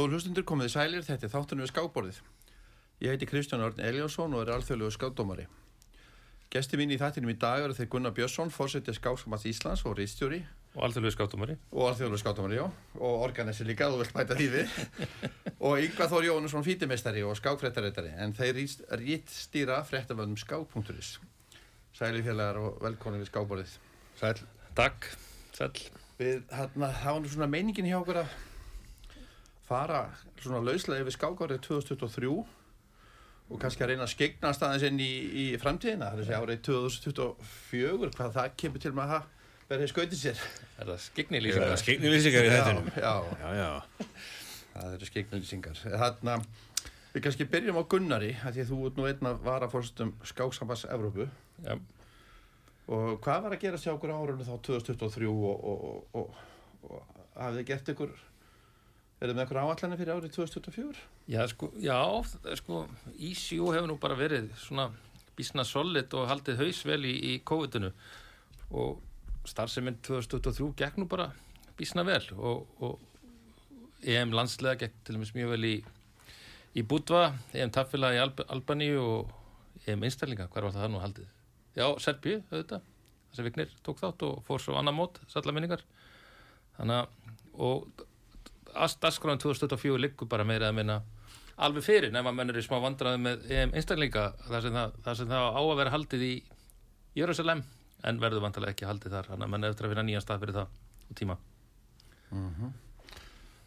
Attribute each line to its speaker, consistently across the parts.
Speaker 1: Góður hlustundur komiði sælir, þetta er þáttunum við skákborðið. Ég heiti Kristján Örn Eliasson og er alþjóðlegu skákdómari. Gesti mín í þættinum í dag eru þeir Gunnar Björnsson, fórsetið Skáksamats Íslands og Ríðstjóri
Speaker 2: Og alþjóðlegu skáttumari.
Speaker 1: og alþjóðlegu skákdómari, já, og organisi líka, þú vilt bæta því við. og Yngvar Þór Jónusson, fítimestari og skákfréttareitari, en þeir rítstýra fréttavöndum skák.is. Sæli félagar og velkomin við skákborðið. Sæl.
Speaker 2: Takk, sæl.
Speaker 1: Við, hérna, það var nú svona meiningin hjá okkur að fara svona lauslega yfir skákárið 2023 og kannski að reyna að skegna staðins inn í, í framtíðina, það er að segja árið 2024, hvað það kemur til með að verði skautið sér.
Speaker 2: Er það skiknilýsingar?
Speaker 3: Skiknilýsingar í þettinum.
Speaker 1: Já,
Speaker 3: Já, já.
Speaker 1: það eru skegnullýsingar. Þarna, við kannski byrjum á Gunnari, að því að þú ert nú einn að vara fórstum skáksambas Evrópu
Speaker 2: Já.
Speaker 1: og hvað var að gera sér okkur árunni þá 2023 og, og, og, og, og hafið þið gert ykkur, er þið með ykkur áallanir fyrir árið 2024?
Speaker 2: Já, sko, já, sko, ECU hefur nú bara verið svona bísna solid og haldið haus vel í, í COVID-unu og starfseminn 2023 gekk nú bara bísna vel og, og EM landslega gekk til dæmis mjög vel í, í Budva, EM taffila í Alb Albaníu og EM einstaklinga, hver var það nú haldið? Já, Serbíu, auðvitað, þessi Vignir tók þátt og fór svo annar mót, salla minningar. Þannig að, og Daskráin 2024 liggur bara meira að minna alveg fyrir nefn að menn eru í smá vandraði með EM einstaklinga þar sem það, þar sem það á að vera haldið í Jörgursalem en verður vantarlega ekki haldið þar þannig að menn eftir að finna nýjan stað fyrir það og tíma.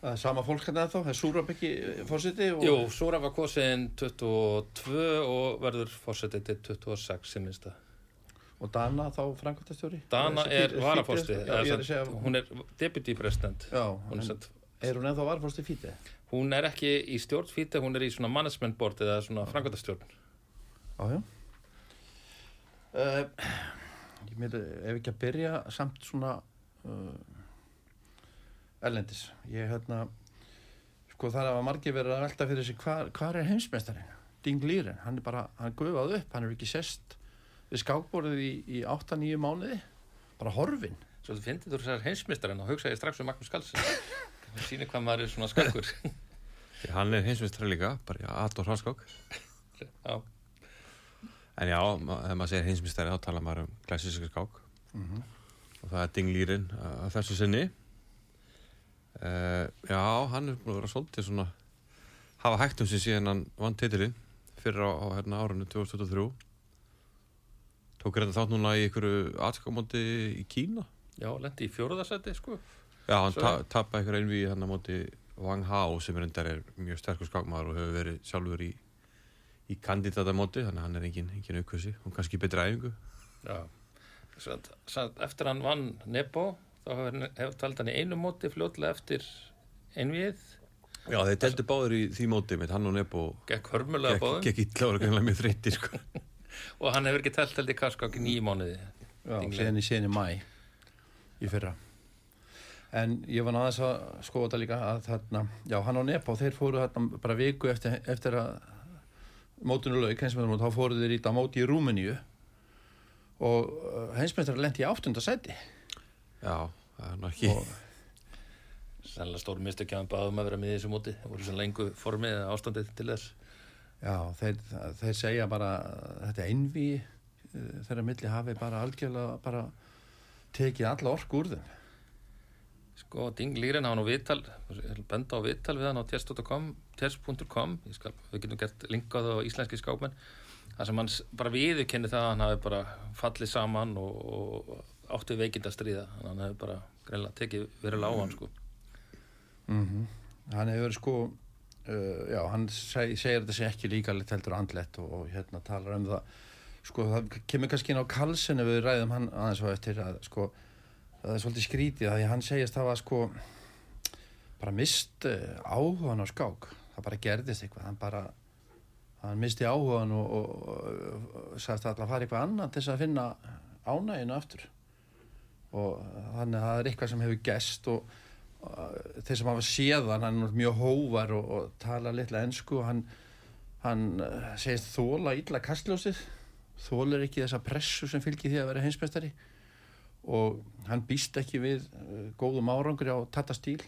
Speaker 1: Það er sama fólk hérna þá, það er Súrabekki fórsiti og
Speaker 2: Jú, Súra var kosin 22 og verður fórsetið til 26 sem minnst það.
Speaker 1: og Dana þá framkvæmtastjóri
Speaker 2: Dana er varafórsti,
Speaker 1: er segja,
Speaker 2: hún er deputy president.
Speaker 1: já,
Speaker 2: Hún er, sett,
Speaker 1: er hún ennþá varafórsti fítið?
Speaker 2: hún er ekki í stjórnfíti, hún er í svona management board eða svona framkvæmtastjórn.
Speaker 1: Já, já. Uh, ég meina, ef ekki að byrja samt svona uh, erlendis. Ég hérna, sko þar hafa margir verið að velta fyrir sig hvar, hvar er heimsmeistarinn? Ding Líren, hann er bara, hann guðað upp, hann er ekki sest við skákborðið í, í 8-9 mánuði, bara horfin.
Speaker 2: Svo þú finnir þú þessar heimsmyndstarinn og hugsaði strax um Magnús Karlsson. Það sýnir hvað maður er svona skakkur.
Speaker 3: Hann er hinsvistrar líka, bara Hraskák.
Speaker 2: Já,
Speaker 3: En já, þegar maður segir hinsvistrar þá tala maður um klassíska skák.
Speaker 1: Mhm.
Speaker 3: Og það er dinglýrin að þessu sinni. Uh, já, hann er búin að vera svolítið svona hafa hægt um sig síðan hann vann titilinn fyrir á, á hérna, árunni 2023. Tók reynda þátt núna í einhverju aðskakamóti í Kína.
Speaker 2: já lendi í fjóruðarsæti, sko.
Speaker 3: Já, hann
Speaker 2: Svo-
Speaker 3: ta tappaði einhverju einví hann á móti Wang Hao sem er endar er mjög sterkur skákmaður og hefur verið sjálfur í, í kandidatamóti þannig að hann er engin, engin aukvössi og kannski betri æfingu.
Speaker 2: Já. Satt, satt, eftir hann vann Nebo, þá hefur hef tveld hann í einu móti fljótlega eftir einvið.
Speaker 3: Já, þeir deldu báður í því móti með hann og Nebo
Speaker 2: Gekk hörmulega báðum.
Speaker 3: gekk illa og greinlega mjög þreyttir sko.
Speaker 2: Og hann hefur ekki telt held í Karskák í nýju mánuði.
Speaker 1: Já, síðan í síðan í mæ í fyrra. En ég var náðast að skoða þetta líka að þarna, já, hann og Nepo, þeir fóru þarna bara viku eftir, eftir að hensmjöndamót, þá fóru þeir í þetta móti í Rúmeníu og uh, hensmjöndar lendi í áttunda sæti
Speaker 3: Já, það er
Speaker 1: og
Speaker 2: Sannlega stór mistök hjá hann báðum að vera með í þessu móti. Það voru svona lengu formið eða ástandið til þess.
Speaker 1: já, þeir, þeir segja bara að þetta einví þeirra milli hafi bara algjörlega bara tekið alla orku úr þeim
Speaker 2: Sko, Ding Líren hafa nú viðtal, benda á viðtal við hann á ég skal, við getum gert linkað á íslenski skápmenn, þar sem hann bara viðurkenni það að hann hafi bara fallið saman og, og átti veikind að stríða, hann hafi bara greinlega tekið verulega á hann, sko.
Speaker 1: mm hann hefur sko uh, já, hann seg, segir þetta sé ekki líkalegt heldur andlegt og, og hérna talar um það. Sko það kemur kannski inn á kalsinu við ræðum hann aðeins og eftir að sko það er svolítið skrítið að hann segist það var sko bara mist uh, áhugan á skák. Það bara gerðist eitthvað. Hann bara hann misti áhugan og, og, og, og sagðist að fara eitthvað annað til þess að finna ánæginu aftur. Og þannig að það er eitthvað sem hefur gest og þeir sem hafa séðan hann er mjög hóvar og, tala litla ensku og hann, hann uh, segist þóla illa kastljósið þólar ekki þessa pressu sem fylgir því að vera heimsmeistari og hann býst ekki við uh, góðum árangri á tattastíl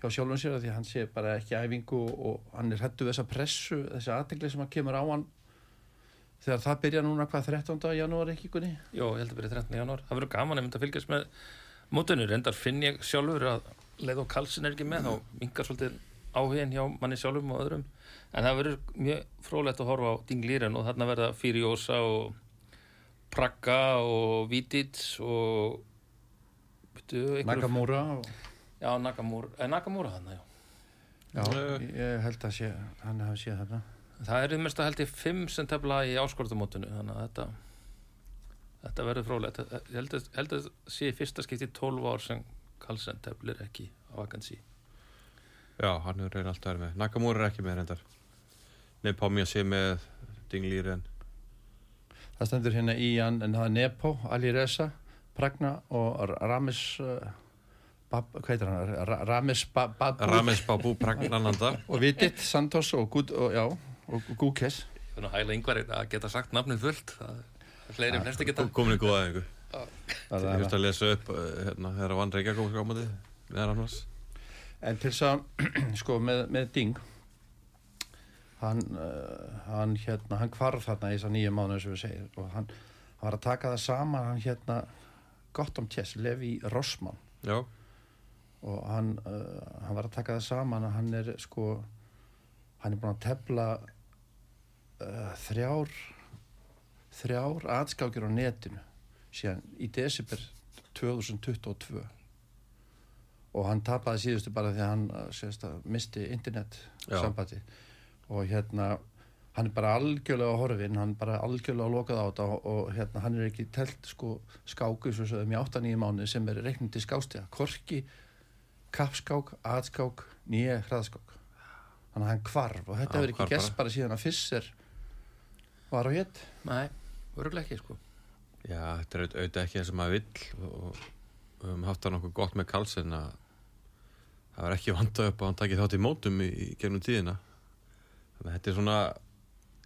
Speaker 1: hjá sjálfum sér því hann sé bara ekki æfingu og, hann er hættu þessa pressu, þessi aðtegli sem að kemur á hann þegar það byrja núna hvað 13. janúar ekki kunni
Speaker 2: Jó, ég held að byrja 13. janúar. Það verður gaman að mynda að fylgjast með mótinu. Reyndar finn ég sjálfur að leið og kalsin er ekki með, þá mingar svolítið áhugin hjá manni sjálfum og öðrum. En það verður mjög frólægt að horfa á Dinglíren og þarna verða Fyrjósa og Praga og Vítits og einhverju-
Speaker 1: Nakamura og,
Speaker 2: Já, Nakamura, eh, Nakamura þarna, já.
Speaker 1: já,
Speaker 3: Eh.
Speaker 1: ég held að sé, hann hafi séð þarna
Speaker 2: Það er mest að held ég fimm sem tefla í áskortumótinu, þannig að þetta, þetta verður frólægt. Ég held að, held að sé í fyrsta skipti í 12 ár sem Carlsen teflir ekki á vakansi.
Speaker 3: Já, hann reyna alltaf verið með. Nakamura er ekki með reyndar. Nei, Pámi að sé með Dinglíren.
Speaker 1: Það stendur hérna í hann en það er Nepo, Ali Reza Pragna og Ramis uh, Bab, hvað heitir hann Ra- Ramis Bab, Babu
Speaker 3: Rames Babu Pragnananda.
Speaker 1: og Vidit, Santos og, Gud, og, já, og Gúkes
Speaker 2: Þannig að að geta sagt nafnið fullt. Það er fleiri en flesti geta.
Speaker 3: Komin í góða eðingu.
Speaker 1: Það
Speaker 3: Ég
Speaker 1: er
Speaker 3: höfst að lesa upp uh, hérna, þegar vann Reykjavík á móti. Meðan annars.
Speaker 1: En til þess að, sko, með, með Ding, hann, uh, hann, hérna, hann kvarf þarna í þess að nýja mánuðu sem við segir og hann, hann var að taka það saman, hann hérna, gott om tjess, Levi Rossmann.
Speaker 3: Já.
Speaker 1: og hann, uh, hann var að taka það saman að hann er, sko, hann er búin að tefla uh, þrjár, þrjár atskákjur á netinu síðan í desember 2022 og hann tapaði síðustu bara því að hann að misti internet sambandi og hérna hann er bara algjörlega á horfin hann er bara algjörlega lokað á þetta og, og hérna hann er ekki telt sko skáku svo sögum í 8-9 mánu sem er reiknum til skástega, korki kappskák, atskák nýja hraðskák. Þannig að hann kvarf og þetta verður ekki gest bara. síðan að Fisser var á hétt
Speaker 2: Nei, örgulega ekki, sko.
Speaker 3: Já, þetta er auðvitað ekki það sem maður vill og og við höfum haft það nokkuð gott með Karlsson að það var ekki vanda upp að hann takið þátt í mótum í, í gegnum tíðina þetta er svona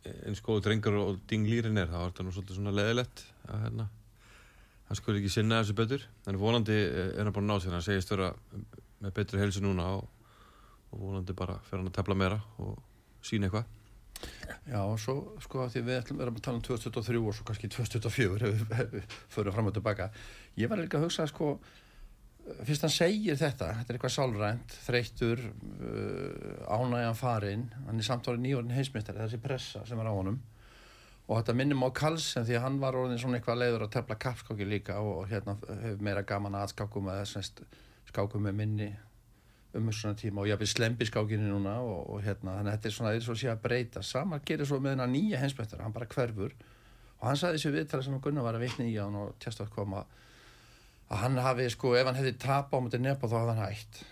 Speaker 3: eins góðu drengur og dinglýrin er þá er þetta nú svolítið svona leðilegt að hérna hann skulle ekki sinna þessu betur. En vonandi er hann bara náð sér. Hann segist vera með betri helsu núna og, og vonandi bara fer hann að tefla meira og sína eitthvað.
Speaker 1: Já, og svo, sko, því við ætlum erum að tala um 2023 og svo kannski 2024 ef við, ef við förum fram og tilbaka. Ég var líka að hugsa, sko fyrst hann segir þetta, þetta er eitthvað sálrænt þreyttur uh, ánægjan farinn, hann er samt árið nýjórn heimsmyndari, þessi pressa sem er á honum. Og þetta minnum á Karlsen því að hann var orðin svona eitthvað leiður að tefla kappskáki líka og, og hérna hefur meira gaman að skákum eða semst skákum með minni umhersluna tíma og ég hafði slempi skákinni núna og, og hérna, þannig að þetta er svona eins og sé að breyta. Sama gerir svo með hennar nýja heimsmyndari hann bara hverfur. Og hann sagði þessu viðtala sem Gunnar var að vitna í hann og tjast að koma að hann hafi sko, ef hann hefði tap á mútið nepa þá hefði hann hætt.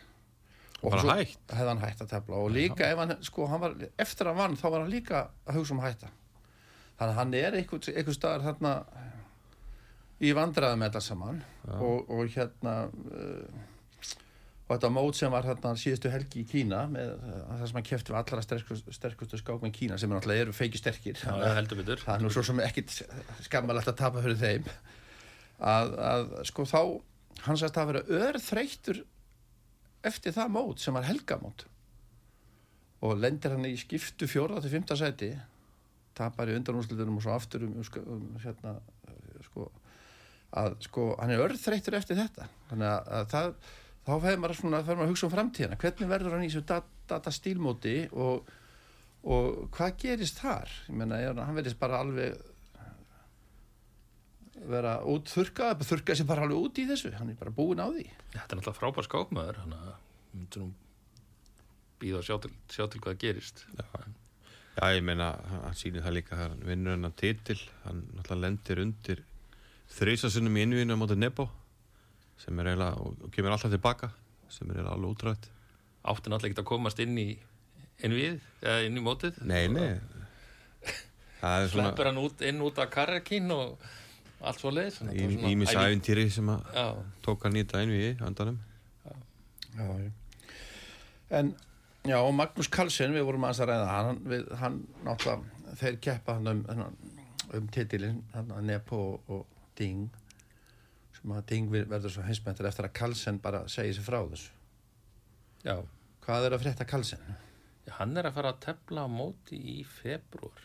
Speaker 1: Og
Speaker 3: Bara hætt?
Speaker 1: hefði hann hætt að tefla. Og líka ef hann, sko, hann var, eftir að vann þá var hann líka að hugsa um að hætta. Þannig að hann er einhver, einhver staðar þarna í vandræði með þetta saman. Og, og hérna uh, og þetta mót sem var hérna síðustu helgi í Kína með uh, það sem hann kefti við allra sterkustu, sterkustu skákmenn Kína sem er náttúrulega eru feiki sterkir.
Speaker 2: Það heldur betur.
Speaker 1: það er nú svo sem ekkit skammalegt að tapa fyrir þeim að, að sko þá hann sagðist að vera örþreyttur eftir það mót sem var helgamót. Og lendir hann í skiptu fjóra til fymta sæti tapar í undanúslitunum og svo aftur um, um, um hérna sko að sko hann er örþreyttur eftir þetta. Þannig að, að það þá fer maður svona, að hugsa um framtíðina. Hvernig verður hann í þessu dat, data stílmóti og, og hvað gerist þar? Ég meina, ég, hann verðist bara alveg vera út þurka, þurka sem bara alveg út í þessu. Hann er bara búin á því.
Speaker 2: Þetta er náttúrulega frábær skákmaður, hann að myndur nú býða og sjá til, sjá til hvað gerist.
Speaker 3: Já, ég meina, hann sýnir það líka hann vinnur hennar titil, hann náttúrulega lendir undir þrýsasinnum í innvíðinu á móti Nebo sem er eiginlega, og, og kemur alltaf tilbaka sem er eiginlega alveg útrætt.
Speaker 2: Átti náttúrulega ekki að komast inn í inn við, eða inn í mótið.
Speaker 3: Nei, nei. Það er svona
Speaker 2: Sleppur hann út, inn út af karrakín og allt svo leiðis.
Speaker 3: ímis æfintýri sem að
Speaker 2: Já,
Speaker 3: tók hann í þetta innvíði andanum.
Speaker 1: Já, já. en já, og Magnús Carlsen, við vorum aðeins að ræða hann, við, hann náttúrulega þeir keppa hann um, um, um titilinn, hann að Nepo og, og Ding sem að Ding ver- verður svo heimsmæntur eftir að Carlsen bara segi sér frá þessu.
Speaker 2: Já,
Speaker 1: Hvað er að frétta?
Speaker 2: Já, hann er að fara að tefla á móti í februar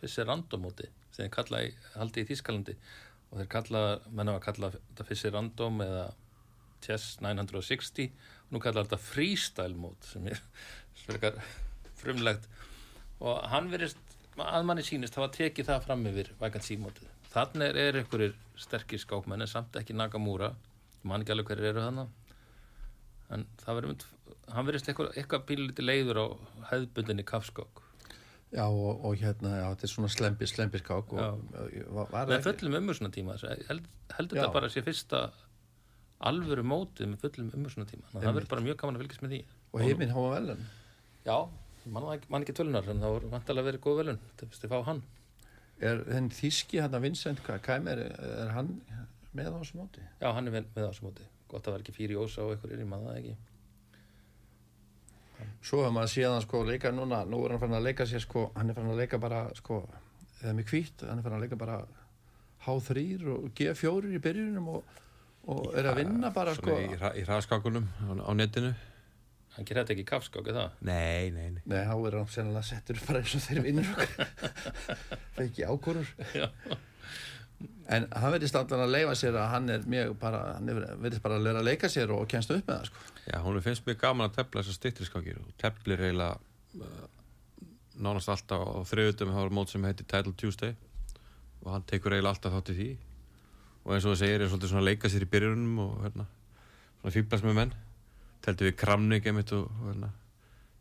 Speaker 2: þessi randomóti sem þeir kalla í, haldi í Þískalandi og þeir kalla, menna að kalla þetta fyrsti random eða Chess 960 og nú kalla þetta freestyle mót sem er sverkar frumlegt. Og hann verist að manni sínist hafa tekið það fram yfir vækant símótið þannig er, er einhverjir sterkir skákmenn en samt ekki Nagamura mann ekki alveg hverju eru þannig en það verður mynd hann verðist eitthvað, eitthvað bíliti leiður á hefðbundinni kafskák
Speaker 1: Já, og, og hérna, já, þetta er svona slempi, var
Speaker 2: með
Speaker 1: ekki-
Speaker 2: fullum umhersluna tíma held, heldur þetta bara að sé fyrsta alvöru mótið með fullum umhersluna tíma þannig að það verður bara mjög gaman að fylgjast með því.
Speaker 1: Og heiminn háa velun.
Speaker 2: já, mann man ekki tölunar en það voru vantalega verið góð velun til fyrst að fá hann.
Speaker 1: Er þenn þíski hérna Vincent Kæm, er, er hann með á þessu móti?
Speaker 2: já, hann er með, með á þessu móti. Gott að vera ekki fyrir ósa og eitthvað er í maður það ekki
Speaker 1: Svo hefur maður síðan sko leika núna, nú er hann fann að leika sér sko, hann er fann að leika bara sko, eða með kvítt, hann er fann að leika bara H3 og G4 í byrjunum og, og er að vinna bara sko.
Speaker 3: Í, í hraðskákunum á, á netinu
Speaker 2: hann gerir þetta ekki í kafskák, er það?
Speaker 3: Nei, nei, nei
Speaker 1: Nei, þá er hann sennilega settur bara eins og þeir vinnur er ekki ákvörur. En hann verðist allan að leifa sér að hann er mjög bara, hann er- verðist bara að læra að leika sér og kennst upp með það sko.
Speaker 3: Já, hún finnst mér gaman að tefla þessar stýttiskákir og teflir eiginlega uh, nánast alltaf á þriðutum það var mót sem heitir Title Tuesday og hann tekur eiginlega alltaf þátt í því. Og eins og það segir er svolítið svona að leika sér í byrjunum og hérna, svona fýblast með menn. Teldi við Kramnik einmitt og, hérna,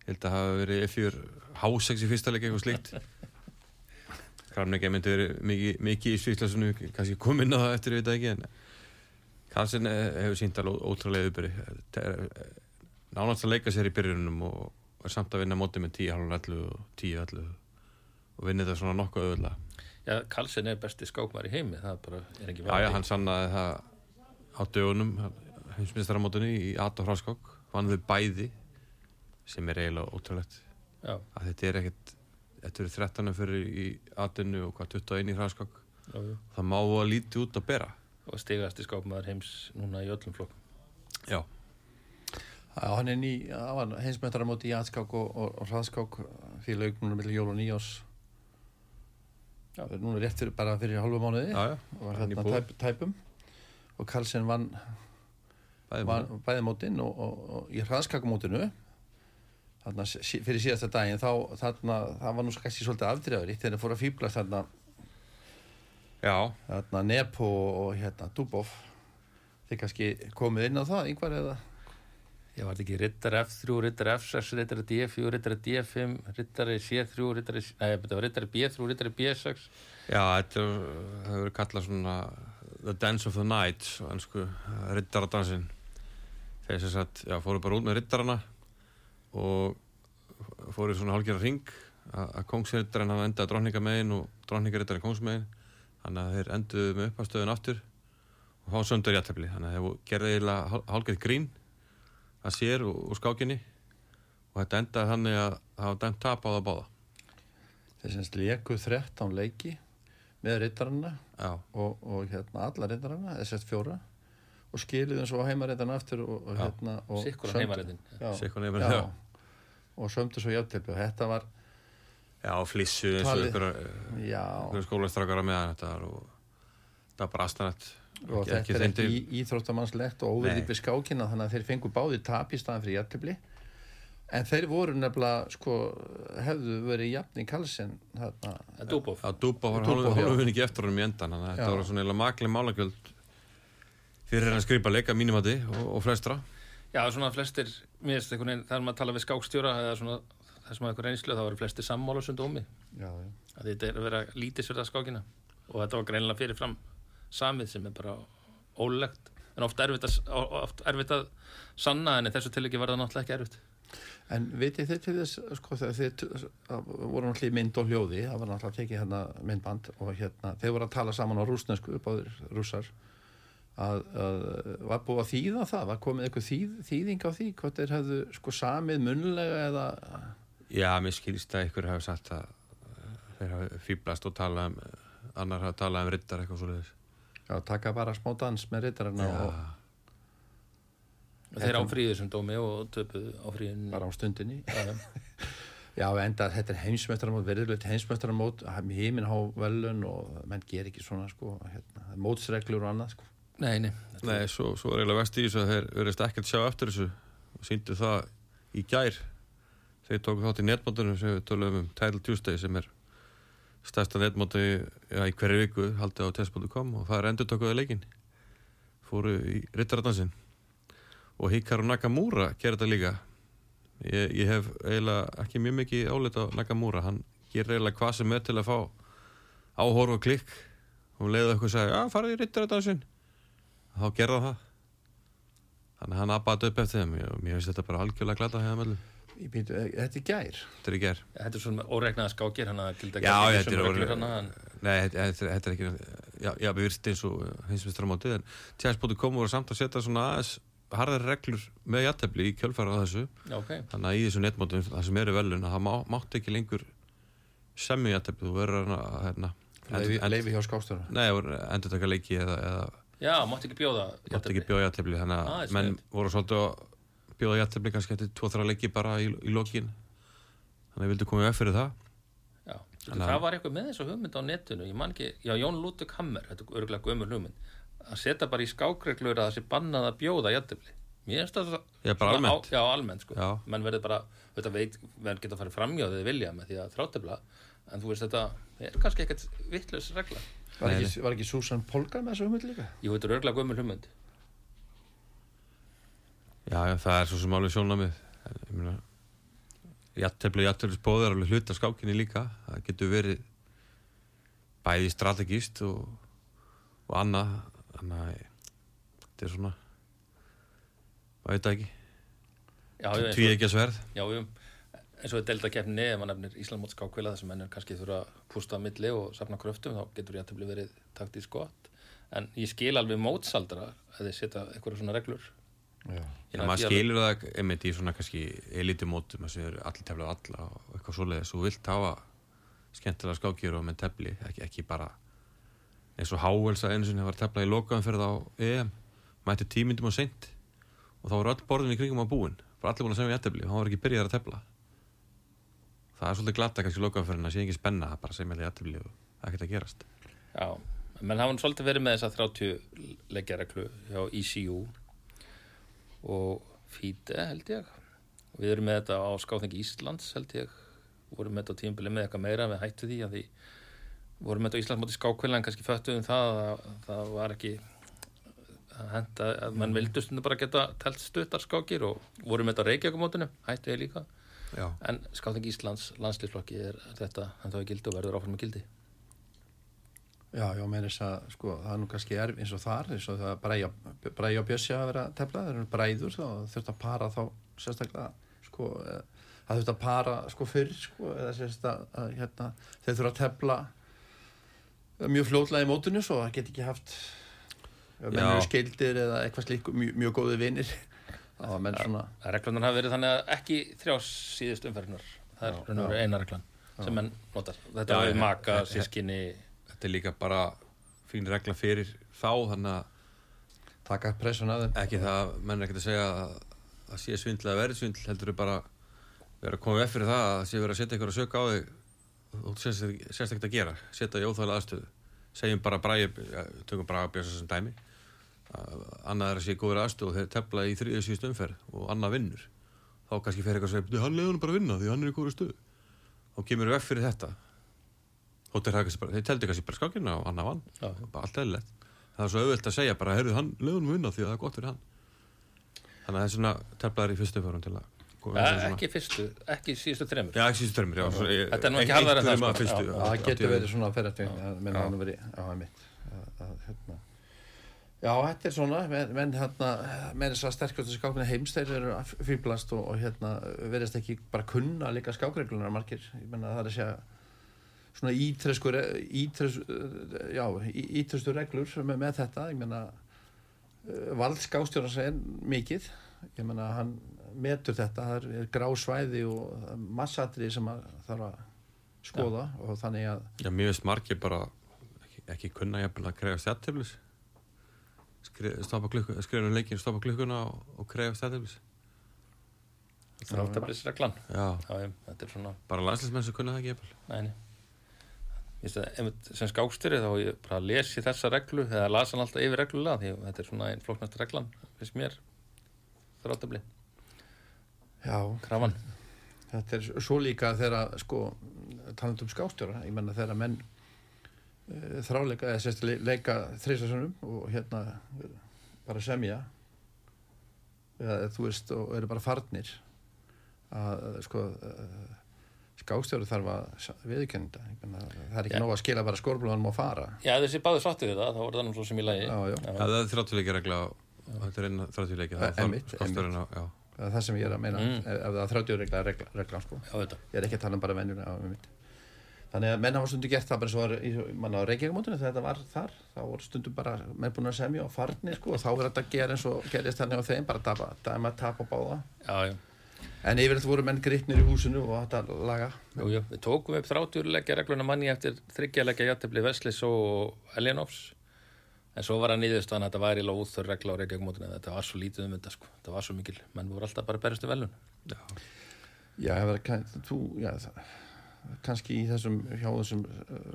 Speaker 3: held að hafa verið F4 H6 í fyrsta leik eitthvað slíkt Kramnik einmitt verið mikið, mikið í svíklasunum kannski kom inn á það eftir við þetta ekki en Karlsson eh, hefur sínt alveg ótrúlega yfirbyrði nánast að leika sér í byrjunum og er samt að vinna mótið með 10.11 og 10.11 og vinna þetta svona nokkuð auðvitað
Speaker 2: já, Karlsson er besti skákmar í heimi það bara er ekki
Speaker 3: Já, já, hann sannaði það á dögunum heimsmyndstarramótunni í Ato Hráskók vann þau bæði sem er eiginlega ótrúlegt. Að þetta er ekkert þetta eru 13 fyrir í Atinu og hvað 21 í
Speaker 2: já.
Speaker 3: það má að líti út að bera.
Speaker 2: Og stigasti skákmaður heims núna í öllum flokkum.
Speaker 3: Já,
Speaker 1: Já, hann er ný, heimsmyndar á móti í atskák og, og, og hraðskák fyrir laugnunum millir jól og nýjás.
Speaker 2: Já.
Speaker 1: Nú er rétt fyrir, bara fyrir halvu mánuði.
Speaker 3: Já, já,
Speaker 1: og var
Speaker 3: í
Speaker 1: hérna tæp, tæpum. Og Karlsson vann
Speaker 3: bæði
Speaker 1: bæði mótin og, og, og í hraðskakumótinu þarna fyrir síðasta daginn þá þarna, það var nú kannski svolítið afdreifur þegar það fór að fýblast þarna,
Speaker 3: Já,
Speaker 1: þarna Nepo og hérna Dubov. Þið kannski komið inn á það yngvar eða?
Speaker 2: Ég var ekki Ritter F3, Ritter F6, Ritter D4, Ritter D5, Ritter C3, Ritter, nei, þetta var Ritter B3, Ritter B6.
Speaker 3: Já, þetta hefur kallað svona The Dance of the Night ennsku rittaradansin þeir sem sagt, já, fóru bara út með rittarana og fóru í svona hálfgerða ring að að kongsrittarinn hafa endað drókningamegin og drókningarittarinn kongsmegin þannig að þeir enduðu með uppastöðun aftur og fá söndur jættefli þannig að þeir gerði eiginlega hálfgerð grín að sér og, og skákinni. Og þetta endaði þannig að það var dæmt tap á það báða.
Speaker 1: Þeir semst leku 13 leiki með rittarana
Speaker 3: Já,
Speaker 1: og, og hérna alla rittarana SS fjóra og skiluðum svo heimarittarana aftur og, og hérna og
Speaker 2: Sikkur
Speaker 1: já. og sömdu svo játtilpi og þetta var
Speaker 3: Já, flissu eins og ykkur, skólastrakara meðan þetta og það var bara astanett
Speaker 1: og
Speaker 3: ekki- ekki
Speaker 1: þetta er ekki
Speaker 3: til-
Speaker 1: í, íþróttamannslegt og óverðið við skákina þannig að þeir fengu báði tap í staðan fyrir jættibli en þeir voru nefnilega sko, hefðu verið jafn í kalsin
Speaker 2: er Dúbov.
Speaker 3: að dúpa var hálfum ekki eftir honum í endan þannig að þetta var svona maklega málagjöld fyrir henni að skrifa leika mínumati og, og flestra
Speaker 2: Já, svona flestir, mér veist einhvern veginn, þegar maður tala við skákstjóra eða svona þessum að eitthvað reynslu, þá eru flestir sammála sem dómi.
Speaker 1: já, já.
Speaker 2: Að þetta er að vera lítisverða skákina. Og þetta var greinilega fyrirfram samið sem er bara ólegt. En oft erfitt að, oft erfitt að sanna, en í þessu tilviki var það náttúrulega ekki erfitt.
Speaker 1: En vitið þið til þess, sko, þegar þið það voru náttúrulega í mynd og hljóði, það var náttúrulega tekið hérna myndband og hérna, þeir voru að tala saman á rúsnesku, báðir rússar, að, að var búið að þýða það, var komið eitthvað þýð, þýðing á því, hvort þeir hefðu sko samið munlega eða,
Speaker 3: Já, mér skilst að ykkur hafi sagt að uh, þeir hafi fýblast og talað um annar hafi talað um rittar eitthvað svo leiðis
Speaker 1: já, taka bara smá dans með reytarana og,
Speaker 2: Þeir áfríðu þessum dómi og töpuðu áfríðin.
Speaker 1: bara á stundinni.
Speaker 2: Já,
Speaker 1: enda þetta er heimsmeistaramót, verðurleitt heimsmeistaramót, híminn há velun og menn ger ekki svona, sko, hérna, mótsreglur og annað, sko.
Speaker 2: Nei, nei.
Speaker 3: Nei, svo, svo er eiginlega vest í þessu að þeir verðist ekkert sjá eftir þessu. Og síndu það í gær. Þeir tóku þátt í netmótunum sem við tölum um Tidal Tuesday sem er stærsta netmóti ja, í hverju viku haldið á test.com og það er endur tókuðu leikin fóru í Rittaradansinn og Hikaru Nakamura gerir þetta líka. Ég, ég hef eiginlega ekki mjög mikið álit á Nakamura. Hann gerir eiginlega hvað sem er til að fá áhorf og klikk. Og leiðu eitthvað að segja, já farið í Rittaradansinn þá gerða það þannig að hann abbaði upp eftir þeim og mér finnst þetta bara algjörlega glata hefða
Speaker 1: býtu, eh, þetta er gær.
Speaker 3: þetta er í ger
Speaker 2: Þetta er svona óregnaða skákir, hann að gilda
Speaker 3: Já, þetta er
Speaker 2: hana, en
Speaker 3: nei, þetta, þetta, er- þetta er ekki já, já við virst eins og hinsmestramótið en tjæðs.com voru samt að setja svona aðeins harðar reglur með jættefli í kjölfara á þessu
Speaker 2: já, ok.
Speaker 3: þannig að í þessu netmótum það sem eru velun að það má, mátt ekki lengur semmi jættefli þú verður að hérna,
Speaker 1: leifi hjá skákstöru.
Speaker 3: nei, endur taka leiki eða, eða
Speaker 2: Já, mátti ekki bjóða.
Speaker 3: mátt ekki bjóða jættefli þannig
Speaker 2: Ah,
Speaker 3: að
Speaker 2: er
Speaker 3: menn voru svolítið að bjóða jættefli kannski eftir 2-3 leiki bara í, í lokin þannig að ég vildi koma við fyrir það
Speaker 2: Já,
Speaker 3: Þannig að-
Speaker 2: það var eitthvað með þessu hugmynd á netinu, ég man ekki, já, Jón Lútug Hammer, þetta er örgulega gömur hugmynd, að setja bara í skákreglur að það sé bannað að bjóða jættefli. Mér finnst það
Speaker 3: Já, bara almennt.
Speaker 2: Á, já, almennt, sko.
Speaker 3: Já.
Speaker 2: Menn verður bara, þetta veit, menn geta farið framjá þegar þið vilja með því að þráttefla, en þú veist þetta, er kannski ekkert vittlaus regla.
Speaker 1: Var, ekki- var ekki Susan Polgar með þessu hugmynd líka?
Speaker 2: Jú, þetta er örgulega gömur hugmynd.
Speaker 3: Já, já, það er svo sem alveg sjónamið ég meina jættefli, jættefli spóð er alveg hluta skákinni líka. Það getur verið bæði strategíst og, og annað. Þannig að þetta er svona maður veit það ekki.
Speaker 2: Já, já,
Speaker 3: tví ekki að sverð.
Speaker 2: Já, jú, eins og við delta keppni ef maður nefnir Íslandmót skákvila þar sem mennur kannski þurfa að pústa að milli og safna kröftum þá getur ég að verið taktísk gott. En ég skil alveg mótsaldra að þið setja eitthvað svona reglur.
Speaker 1: Já.
Speaker 3: Já, maður
Speaker 2: því alveg-
Speaker 3: skilur það einmitt í svona kannski elitimótum að sem eru allir tefla á alla og eitthvað svoleiðis. Og vilt hafa skemmtilega skákjur og með tefli ekki, ekki bara eins og Hávelsa einu sinni var tefla í það á EM. Mætti tímyndum á seint og þá voru öll borðin í kringum á búin. Bara allir búin að semja jættefli og hann var ekki byrjað að tefla það er svolítið glata kannski lokaðum fyrir að sé ekki spenna bara semja jættefli og það er ekkert að gerast.
Speaker 2: Já, menn hafa nú svolítið verið með þessa 30 leggjareglu hjá ECU og FIDE held ég. Og við erum með þetta á skáþengi Íslands held ég. Vorum með þetta á tímabili með eitthvað meira við hættu því að því vorum með þetta á Íslandsmóti skákvila en kannski föttuðum það að það var ekki að henda að mann vildu stundu bara geta telt stuttar skákir og vorum með þetta á Reykjavíkumótinu hættu ég líka
Speaker 3: Já.
Speaker 2: en skáþengi Íslands landslýsflokki er þetta en þá er gildi og verður áfram með gildi?
Speaker 1: Já, já, með þess að, sko, það er nú kannski erf eins og þar, eins og það bræja, bræja og bjössi að vera að tefla, þeir eru bræður, þá þurft að para þá sérstaklega, sko, eh, það þurft að para, sko, fyrr, sko, eða sérstaklega, að, hérna, þeir þurfa að tefla mjög fljótlega í mótinu, svo það get ekki haft, eru skildir eða eitthvað slík, mjög, mjög góði vinir, þá var menn svona,
Speaker 2: Reglunar hafa verið þannig að ekki þrjá síðust umferðinar. Það er
Speaker 1: Já,
Speaker 2: eina reglan sem menn notar. Þetta er við maka, sískinni.
Speaker 3: þetta er líka bara fín regla fyrir þá þannig að
Speaker 1: taka pressun að þeim.
Speaker 3: ekki það, menn er ekkert að segja að það sé svindl eða verið svindl heldur er bara vera að koma við fyrir það að sé verið að setja ykkur að söka á þig og þú sést ekkert að gera setja í óþálega aðstöðu segjum bara bræði, tökum bara að bjösa sem dæmi að annað er að sé góður aðstöðu og þeir tefla í þriðið síðust umferð og annað vinnur þá kannski fer eitthvað að segja, hann leiður hann bara að vinna því hann er í góður stöðu þá kemur við fyrir þetta þeir, kannski bara, þeir teldi kannski bara skákina og annað vann
Speaker 2: Já.
Speaker 3: bara allt eðlilegt það er svo auðvelt að segja bara, heyrðu, hann leiður hann vinna því að það er gott fyrir hann þannig að það er svona teflaðar í fyrstu fórum til að
Speaker 2: Ja, ekki fyrstu, ekki síðustu þremur.
Speaker 3: Já, ekki síðustu törmur, já.
Speaker 2: Þetta er nú ekki en það, sko.
Speaker 3: að
Speaker 1: það getur verið svona eftir verið, já, það er mitt að, að, Já, þetta er svona, menn, menn hérna, menn þess að sterkustu skákna heims, þeir eru að fýblast og, og hérna, verðast ekki bara kunna líka skákreglunar margir, ég menna það er að segja svona ítresku, ítres, já, ítrestu reglur með, með þetta, ég menna vald skákstjóðans er mikið, ég menna hann metur þetta, það er grá svæði og massatrið sem að þarf að skoða og þannig að
Speaker 3: Já, mér veist margir bara ekki, ekki kunna jafnvel að krega stjætteflis. Skrifa um leikin, stoppa klukkuna og, og Já,
Speaker 2: Já, ég, þetta er svona
Speaker 3: bara landslismenn sem kunna það ekki jafnvel.
Speaker 2: Næni sem skákstýri þá ég bara lesi þessa reglu eða lasa hann alltaf yfir reglulega því þetta er svona einn flóknast reglan finnst mér. Þráttabli.
Speaker 1: Já,
Speaker 2: krafan.
Speaker 1: Þetta er svo líka þegar sko, taland um skástjóra ég menna þegar menn þráleika eða sérst le leika þrísasunum og hérna bara semja eða þú veist og eru bara farnir að sko uh, skástjóri þarf að viðkennda það er ekki
Speaker 2: Já.
Speaker 1: nóg að skila bara skórblóðanum og fara
Speaker 2: Já, þessi báður sáttu við það, þá voru það nú svo sem í lagi
Speaker 1: Já, já.
Speaker 3: Það er þráttuleiki regla og þetta er einn þráttuleiki
Speaker 1: Það er
Speaker 3: já.
Speaker 1: það er það sem ég er að meina
Speaker 2: Mm.
Speaker 1: ef, það er 30 regla, regla, sko. Ég er ekki að tala um bara venjuna á mitt þannig að menn hafa stundum gert það bara svo var í manna á Reykjavík-mótunum þegar þetta var þar þá voru stundum bara menn búin að semja og farni sko, og þá verður þetta að gera eins og gerist þannig á þeim bara tapa, dæma, tapa báða.
Speaker 2: Já, já,
Speaker 1: en yfirleitt voru menn grittnir í húsinu og þetta laga.
Speaker 2: Jú, jú. Við tókum upp þrátjúrleggja regluna manni eftir þryggjarleggja játefli Veslis og Elianovs en svo var að nýðust að þetta væri lóþur regla á Reykjavík-mótinu þetta var svo lítið um þetta sko, þetta var svo mikil. Menn voru alltaf bara berist um velun
Speaker 1: já, það verður kann- þú, já, það, kannski í þessum hjá þessum uh,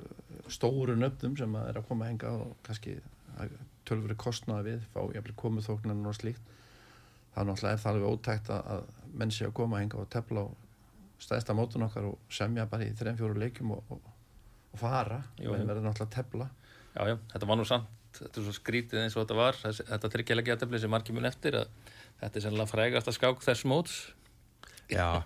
Speaker 1: stóru nöfnum sem að er að koma að henga og kannski tölfur kostnaði við fá jafnvel komuþóknan og slíkt. Það er náttúrulega er það alveg ótækt að, menn sé að koma að henga og tefla á stæðsta mótun okkar og semja bara í þreim fjóru leikjum og, og, og fara.
Speaker 2: Jú,
Speaker 1: menn verður náttúrulega að tefla.
Speaker 2: Já, já, þetta var nú samt þetta er svo skrítið eins og þetta var. Þetta þryggjarleggja játefli sem margir mun eftir að þetta er sennilega frægast að skák þess móts
Speaker 3: Já,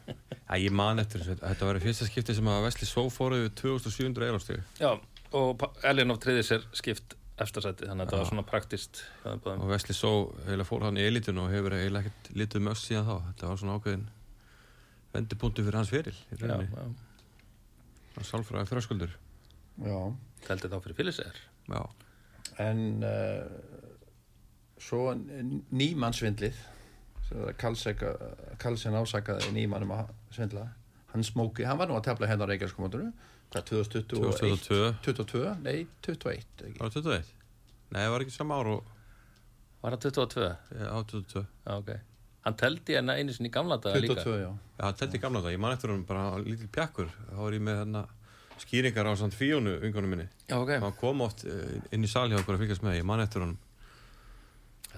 Speaker 3: ég man eftir þessu. Þetta var fyrsta skipti sem að Vesli Só fóruð 2700 eurostíð
Speaker 2: Já, og Pa- Elianov triði sér skipt eftirsæti, þannig að þetta var svona praktist
Speaker 3: og Vesli Só heila fór hann í elitun og hefur heila ekkert litið mögst síðan þá. Þetta var svona ákveðin vendipunktu fyrir hans Hann sálfræði þröskuldur.
Speaker 1: Já.
Speaker 2: teldi þá fyrir fyllisegar
Speaker 3: Já,
Speaker 1: en uh, svo nýmannsvindlið sem var að Karlseka, Karlsen ásakaði nýmann um að svindla hann smóki, hann var nú að tefla hérna á Reykjavíkskomandunu hvað, 2021
Speaker 3: 2022
Speaker 1: 22, nei, 21 ekki.
Speaker 3: Var það 21? Nei, það var ekki sama ár og
Speaker 2: Var það 22?
Speaker 3: á 22
Speaker 2: Já, ok. Hann teldi hérna einu sinni í gamla daga líka.
Speaker 1: 22, já
Speaker 3: Já, það telti gamla það, ég man eftir hún bara lítil pjakkur þá var ég með hérna skýringar á samt fíónu vingunum minni
Speaker 2: Já, ok.
Speaker 3: hann kom oft eh, inn í sal hjá okkur að fylgjast með, ég man eftir honum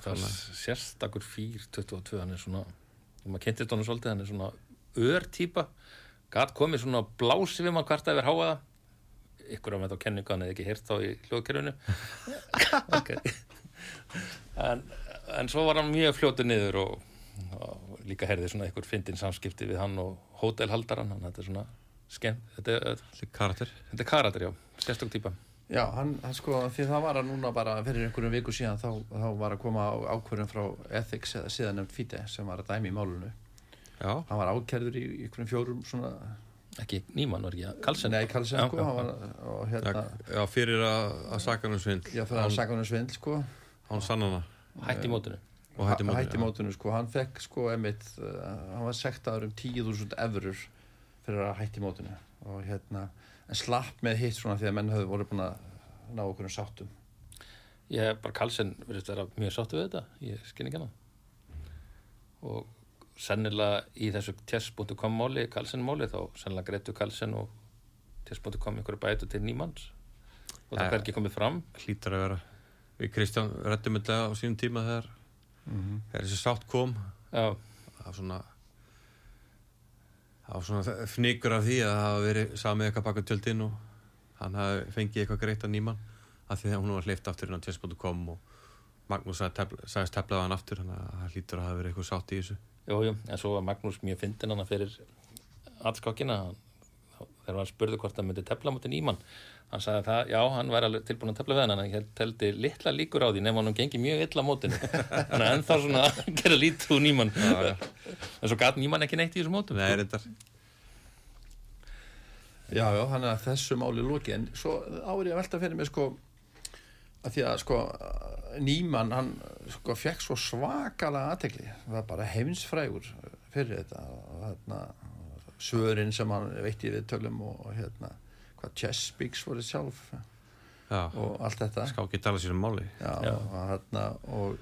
Speaker 2: Þetta var sérstakur fýr 22, hann er svona, maður kynntist honum svolítið, hann er svona ör-típa, gat komið svona blási við mann hvart að yfir háa það, ykkur af með þá kenningu, hann hefði ekki heyrt þá í hljóðkerfinu. ok. En, en svo var hann mjög fljótu niður og, og líka herði svona ykkur fyndin samskipti við hann og hótelhaldaran, hann þetta er svona skemmt, þetta, er-
Speaker 3: Þessi karakter
Speaker 2: þetta er karater, já, sérstök típa.
Speaker 1: Já, hann, hann sko, því það var að núna bara fyrir einhverjum viku síðan þá, þá var að koma á, ákvörðum frá Ethics eða síðan nefnt FIDE sem var að dæmi í málunu
Speaker 3: Já,
Speaker 1: hann var ákærður í, einhverjum fjórum svona
Speaker 2: Ekki nýmann, var ekki að Karlsson?
Speaker 1: Nei, Karlsen
Speaker 2: Já,
Speaker 1: sko,
Speaker 2: já,
Speaker 1: hann var og hérna,
Speaker 3: já, já fyrir að, að saka hann um svindl.
Speaker 1: Já, fyrir að saka hann um svindl sko.
Speaker 3: hann sannana
Speaker 2: Hætti í mótinu.
Speaker 3: og hætti mótinu
Speaker 1: hætti mótinu sko, hann fekk sko emitt, uh, hann var sektaður um 10.000 eurur fyrir að hætti mótinu. Og hérna, en slapp með hitt svona því að menn höfðu voru búin að ná okkur um sáttum
Speaker 2: Ég hef bara Karlsson verið vera mjög sáttu við þetta, ég skinn ekki hana. Og sennilega í þessu test.com máli, Karlsson máli, þá sennilega greitu Karlsson og test.com einhverju bætu til nýmanns. Og það er ekki komið fram.
Speaker 3: hlýtar að vera við Kristján rættum þetta á sínum tíma þegar, þegar þessi sátt kom
Speaker 2: Já,
Speaker 3: var svona var svona fnikur af því að það hafa verið samið eitthvað baka tjöldin og hann hafi fengið eitthvað greitt að nýmann af því að hún var hleyft aftur inn á chess.com og Magnús sagðist teflaði hann aftur þannig að það hlýtur að hafa verið eitthvað sátt í þessu
Speaker 2: jú, jú, en svo var Magnús mjög fyndin hana fyrir atskákina. Þegar hann spurði hvort það myndi tefla mútið nýmann. Hann sagði að það, já, hann væri alveg tilbúin að tefla við hann, en hann teldi litla líkur á því nefn hann gengi mjög illa á mótinu. Þannig að ennþá svona að gera lítið úr nýmann. En svo gat nýmann ekki neitt í þessum mótum.
Speaker 3: Nei, reyndar
Speaker 1: Já, já, þannig að þessu máli loki en svo árið að velta fyrir mig sko að því að sko Nýmann, hann sko fekk svo svakalega aðtekli, það var bara heimsfrægur fyrir þetta og hérna svörin sem hann veitti við tölum og hérna hvað Chess Speaks voru sjálf
Speaker 3: Já,
Speaker 1: og allt þetta.
Speaker 3: Skákið tala sér um máli.
Speaker 1: Já,
Speaker 2: Já.
Speaker 1: og hérna og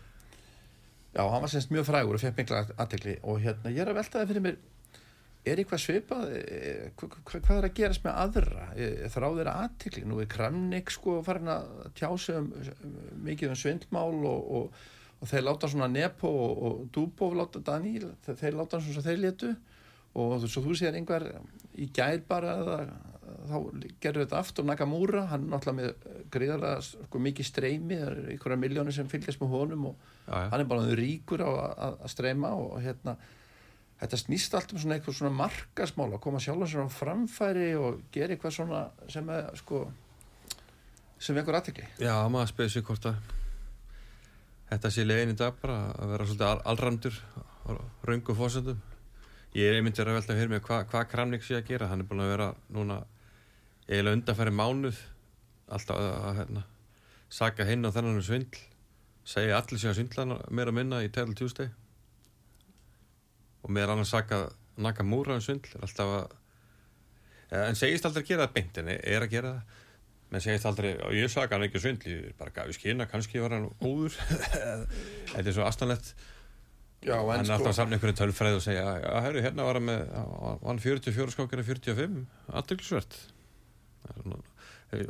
Speaker 1: já, hann var semst mjög frægur og fekk mikla aðtekli og hérna, ég er að velta það fyrir mér er eitthvað svipað eh, hva- hva- hvað er að gerast með aðra? Eh, þrá þeirra aðtekli, nú er Kramnik sko farin að tjá sig um, um mikið um svindmál og, og, og þeir láta svona Nepo og, og Dúbov láta Daníl, þeir, þeir láta svona þeir létu og svo þú sér einhver í gær bara þá gerur þetta aftur Nakamura, hann er náttúrulega með greiðarlega sko, mikið streymi. Það eru einhverja miljónir sem fylgjast með honum og
Speaker 3: já,
Speaker 1: hann er bara ríkur á að- streyma og hérna þetta snýst allt um svona eitthvað svona markasmál að koma sjálf sér á framfæri og gera eitthvað svona sem er sko sem vekur aðtekli
Speaker 3: já maður spyrir sig hvort að þetta sé legin í dag bara að vera svolítið al allramdur á raungu fórsöndum ég er einmitt verið að velta fyrir mig hvað hva Kramnik sé að gera. Hann er búin að vera núna eiginlega undanfæri mánuð alltaf að, að hérna, saka hinn á þennan um svindl. Segja allir sig að svindla meira að minna í Tell Tuesday. Og meðal annars saka Nakamura um svindl. Er alltaf að en segist aldrei að gera það beint en er að gera það. Menn segist aldrei, og ég saka hann ekki um svindl ég bara gaf í skina, kannski var hann góður þetta er svo astanlegt
Speaker 1: Já,
Speaker 3: hann er alltaf
Speaker 1: sko
Speaker 3: að samna einhverju tölfræð og segja já, herru, hérna var hann með hann 44 skákir að 45 aðdeglisvert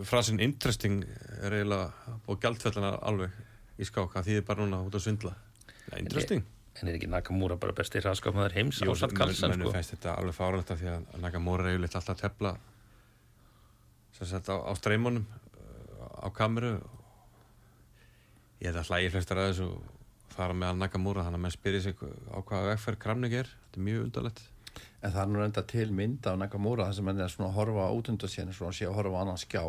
Speaker 3: frasin interesting er eiginlega og gjaldfellina alveg í skák það þýðir bara núna út að svindla. Ja, interesting.
Speaker 2: En er ekki Nakamura bara besti hraðskapmaður heims ásalt
Speaker 3: menn-
Speaker 2: Karlsson sko?
Speaker 3: þetta alveg fáralegt af því að Nakamura er yfirleitt alltaf að tefla á, á streymunum uh, á kameru. Ég held að hlægi flestar að þessu fara með að Nakamura þannig að menn spyrir sig á hvaða vegferð Kramnik er. Þetta er mjög undarlegt.
Speaker 1: En það er nú reynda til mynd á Nakamura þar sem hann er svona að horfa á útundarsíðan svona að sé að horfa á annan skjá.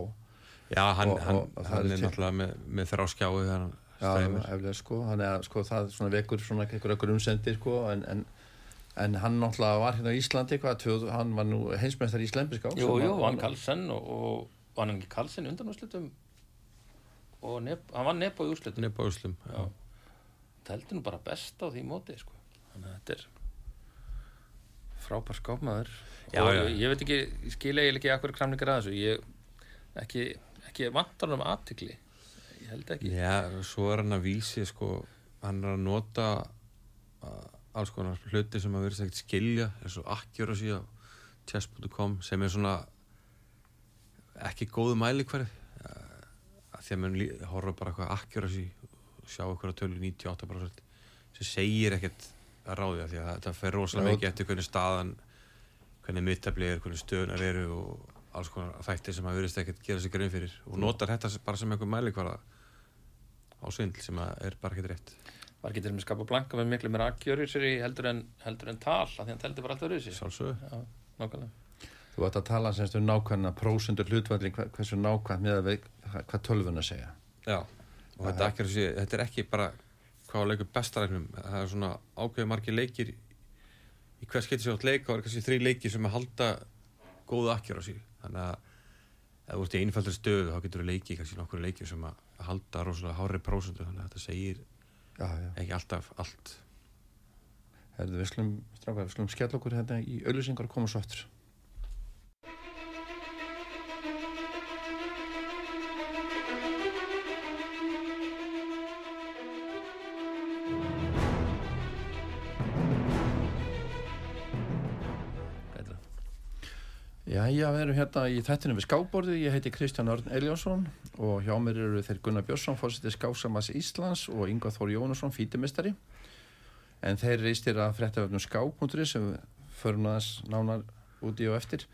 Speaker 3: Já, hann,
Speaker 1: Og-
Speaker 3: hann,
Speaker 1: og
Speaker 3: hann
Speaker 1: er
Speaker 3: er
Speaker 1: til-
Speaker 3: náttúrulega með, með þrá skjái þegar hann
Speaker 1: Já,
Speaker 3: streymir
Speaker 1: eflega sko, þannig að sko það svona vekur svona einhverja grunsendi sko. En, en, en hann náttúrulega var hérna á Íslandi hvað, hann var nú heimsmeistar í Slembiskák
Speaker 2: Jú, jú, hann Karlsson og, og hann ekki Karlsson undan úrslitum og nep, hann var Nepo í úrslitum.
Speaker 3: Nefn á Úslum
Speaker 2: Já. Heldur nú bara best á því móti sko. Þannig að þetta er frábær skápmaður.
Speaker 3: Já,
Speaker 2: og
Speaker 3: já.
Speaker 2: Ég, ég veit ekki, ég skil eiginlega ekki akkur kramningar að þessu. Ég ekki, ekki vantar hann um aðtikli ég held ekki.
Speaker 3: Já, svo er hann að vísi sko, hann er að nota alls konar hluti sem að verðist ekkert skilja eins og accuracy á chess.com sem er svona ekki góðu mæli hverð að því að mann horfa bara eitthvað accuracy og sjá eitthvað tölu 98% sem segir ekkert að ráði að því að þetta fer rosalega mikið eftir hvernig staðan hvernig mittafli er, hvernig stöðunar eru og alls konar þættir sem að verðist ekkert gera sig grein fyrir og notar þetta bara sem einhver mælikvara á svindl sem að er bara ekkert rétt.
Speaker 2: Var ekki til með skapa blanka með miklu mér aðgjörur sér í heldur en, heldur en tal af því hann teldi bara alltaf Já, nákvæmlega.
Speaker 1: Þú ætti að tala semst um nákvæmna prósundur hlutvalli hversu nákvæmt með að við hvað tölvun að segja.
Speaker 3: Já, og þetta, sé, þetta er ekki bara hvað leikur bestaregnum það er svona ákveði margir leikir í hvers getur sér átt leik og er kannski þrý leikir sem að halda góða akkjör á sig. Þannig að ef þú ert í einfaldri stöðu þá getur þú leikið kannski nokkur leikir sem að halda rosalega hári prósundu þannig að þetta segir
Speaker 1: Já, já,
Speaker 3: ekki alltaf allt.
Speaker 1: Herðu við slum skell okkur hérna í auðlýsingar og koma svo aftur Jæja, við erum hérna í þættinu við skábborðið, ég heiti Kristján Örn Eljónsson og hjá mér eru þeir Gunnar Björnsson, fórsetið Skásamas Íslands og Ingvar Þór Jónusson, fítimistari en þeir reistir að fréttavefnum skábúndri sem förum aðeins nánar úti og eftir.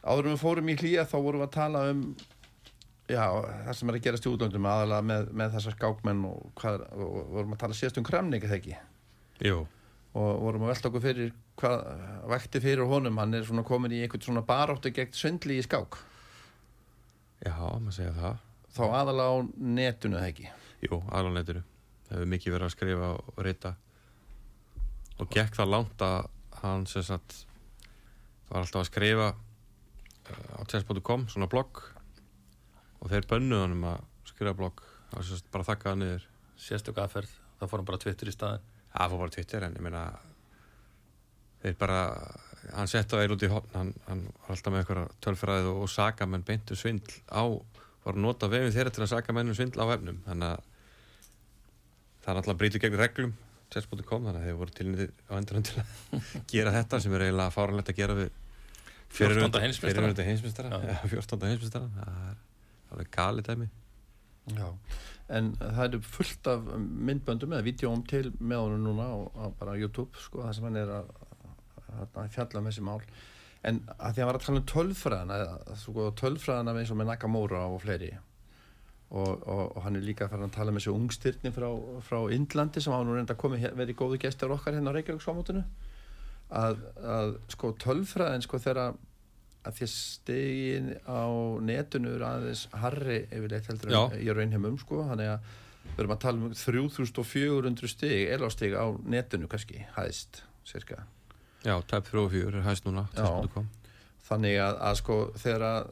Speaker 1: Áður en við fórum í hlýja þá vorum við að tala um já, það sem er að gerast í útlöndum aðalega með, með þessar skákmenn og, hvað, og vorum að tala síðast um kramning eða ekki?
Speaker 3: Jú,
Speaker 1: og vorum að velta okkur fyrir hvað vekti fyrir honum, hann er svona komin í einhvern svona baráttu gegn svindli í skák.
Speaker 3: Já, maður segja það.
Speaker 1: Þá aðalega á netinu eða ekki?
Speaker 3: Jú, aðlanetinu það hefur mikið verið að skrifa og rita. Og gekk það langt að hann sem sagt var alltaf að skrifa uh, á chess.com svona blogg. Og þeir bönnuð hann um að skrifa blogg. Og sem sagt bara þakka það niður.
Speaker 2: Sérstök aðferð, þá fór hann bara Twitter í staðin
Speaker 3: það fór bara Twitter en ég meina þeir bara hann sett á eil út í hotn hann, hann var alltaf með eitthvað tölfræðið og, og saga menn beintu svindl á var að nota vefin þeirra til að saka mennum svindla á vefnum þannig að það er náttúrulega breytið gegn reglum chess.com þannig að þeir voru tilnýttir á endurum til að gera þetta sem er eiginlega fáranlegt að gera við
Speaker 2: 14. heimsmeistara.
Speaker 3: fyrirverandi heimsmestara
Speaker 2: Já.
Speaker 3: 14. heimsmestara það er alveg gali dæmi
Speaker 1: Já, en það eru fullt af myndböndum eða vídjóm til með honum núna á, á bara YouTube sko, það sem hann er að, að, fjalla um þessi mál. En að því að hann var að tala um tölfræðana tölfræðana eins og með Nakamura og fleiri. Og, og, og hann er líka að fara að tala með þessu ungstyrni frá, frá Indlandi sem hann nú reynda að komi verið góðu gestur okkar hérna á Reykjavík að, að sko tölfræðin sko þegar að því stegin á netinu er aðeins harri yfirleitt heldur
Speaker 3: Já.
Speaker 1: í raunheimum sko. Þannig að við erum að tala um 3400 stig elastig á netinu kannski hæðist cirka
Speaker 3: já, tæp 34 er hæst núna
Speaker 1: Já. þannig að, að sko þegar að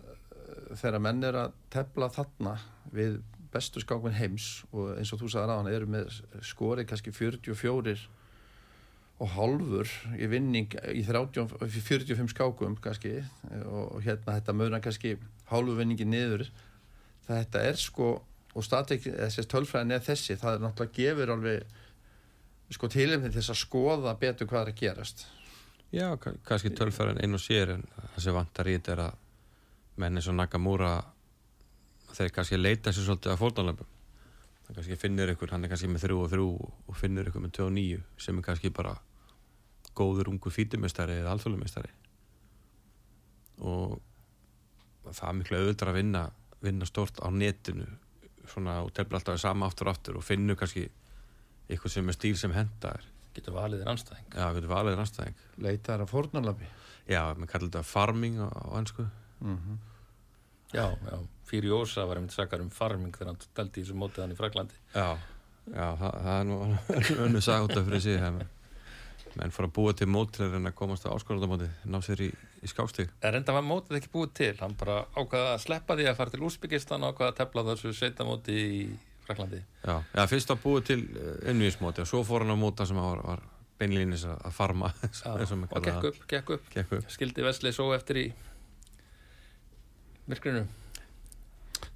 Speaker 1: þegar menn er að tefla þarna við bestu skákminn heims og eins og þú sagði ráðan eru með skorið kannski 44 og hálfur í vinning í 30, 45 skákum kannski og, hérna þetta mögna kannski hálfu vinningi niður. Þetta er sko og statik, þessi tölfræðin er þessi það er náttúrulega gefur alveg sko tilefni til þess að skoða betur hvað er að gerast
Speaker 3: Já, ka- kannski tölfæran einn og sér en það sem vantar í þetta er að menn eins og Nakamura þeir kannski leita sér svolítið að fórnalöfum það kannski finnir ykkur, hann er kannski með þrjú og þrjú og finnir ykkur með tvö og níu sem er kannski bara góður ungu fítumestari eða alþjóðlumestari og það er miklu auðvitað að vinna vinna stort á netinu svona og tefla alltaf sama aftur og aftur og finnur kannski ykkur sem er stíl sem henda er
Speaker 2: getur valið þér anstæðing
Speaker 3: já, getur valið rannstæðing
Speaker 1: leitaðar að fórnarlafi
Speaker 3: Já, við kallum þetta farming á, á ennsku.
Speaker 1: mm
Speaker 2: já, já, fyrir Jósa var einmitt sakar um farming þegar hann daldi í þessu mótið hann í Fraklandi
Speaker 3: Já, já, það, það er nú önnu sag út af fyrir sig. hef. Menn fór að búa til mót til að komast á áskorðandamóti, ná sér í, í skákstík.
Speaker 2: en reynda var mótið ekki búið til hann bara ákvaða að sleppa því að fara til Úsbyggistan og ákvaða að tefla þessu sveitamóti í Fraklandi
Speaker 3: Já, já, fyrst að búa til innvísmóti og svo fór hann á móta sem var, var beinlínis að að farma,
Speaker 2: já,
Speaker 3: og
Speaker 2: gekk upp, gekk upp.
Speaker 3: Gekk upp.
Speaker 2: skildi Vesli svo eftir í myrkrinu.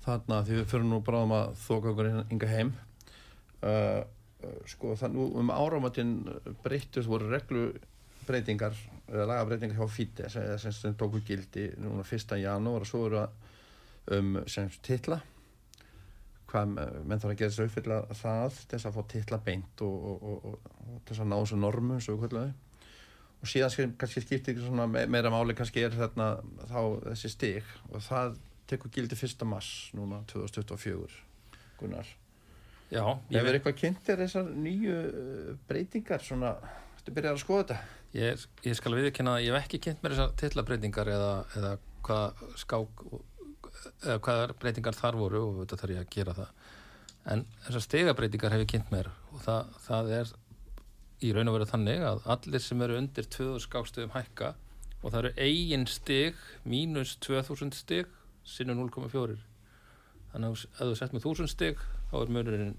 Speaker 1: Þarna því við fyrir nú bráðum að þóka okkur inga heim. Uh, uh, sko það nú um áramatinn breyttust voru reglubreitingar eða lagabreitingar hjá FIDE sem, sem, sem tóku gildi núna 1. janúar og svo eru að um sem titla hvað uh, menn þarf að gera þessu uppfylla það til þess að fá titla beint og, og, og, og, og til þess að ná þessu kvöldum og síðan kannski skiptir meira máli kannski er þarna þá þessi stig. Og það tekur gildi 1. mars núna 2024 Gunnar.
Speaker 2: Já, ég,
Speaker 1: Hefur
Speaker 2: veit,
Speaker 1: eitthvað kynnt þér þessar nýju uh, breytingar svona, þú byrjar að skoða þetta?
Speaker 2: Ég, ég skal viðkynna að ég hef ekki kynnt mér þessar tillabreitingar eða, eða hvað skák og- eða hvaða breytingar þar voru og þetta þarf ég að gera það. En þessar stegabreitingar hef ég kynnt mér og það, það er í raun og veru þannig að allir sem eru undir 2000 skákstöðum hækka og það eru eigin stig mínus 2000 stig sinnu 0,4 þannig að ef þú sett með 1000 stig þá er munurinn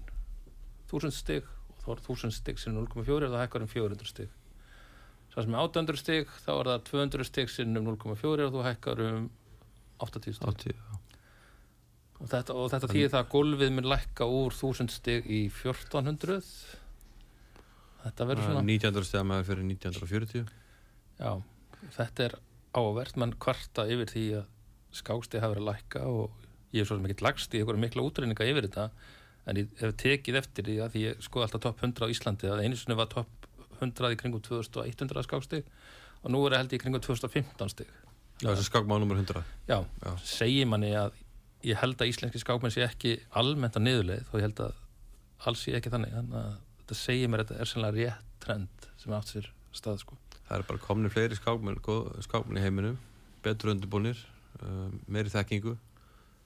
Speaker 2: 1000 stig og þá er 1000 stig sinnu 0,4 og það hækkar um 400 stig. Svo sem er 800 stig þá er það 200 stig sinnum 0,4 og þú hækkar um 80 stig.
Speaker 3: Átti, já.
Speaker 2: og þetta, og þetta þýðir það að gólfið mun lækka úr 1000 stig í 1400 þetta verður svona
Speaker 3: 1900 stegar með fyrir 1940.
Speaker 2: Já, þetta er ávert, menn kvarta yfir því að skákstið hafa verið að lækka og ég er svo sem ekki lagst í einhverja mikla útreininga yfir þetta. En ég hef tekið eftir því að því ég skoði alltaf topp 100 á Íslandi að einu sinni var topp 100 í kringum 2100 skákstig og nú er það held ég í kringum 2015 stig
Speaker 3: Já, þessi skákmál nummer 100.
Speaker 2: Já,
Speaker 3: Já.
Speaker 2: segir manni að ég held að íslenski skákmenn sé ekki almennt að niðurleið og ég held að alls sé ekki þannig þannig að þetta segir mér að þetta er sannlega rétt trend sem átt sér stað sko.
Speaker 3: Það er bara komni fleiri skákmenn, skákmenn í heiminum, betur undirbúnir, uh, meiri þekkingu,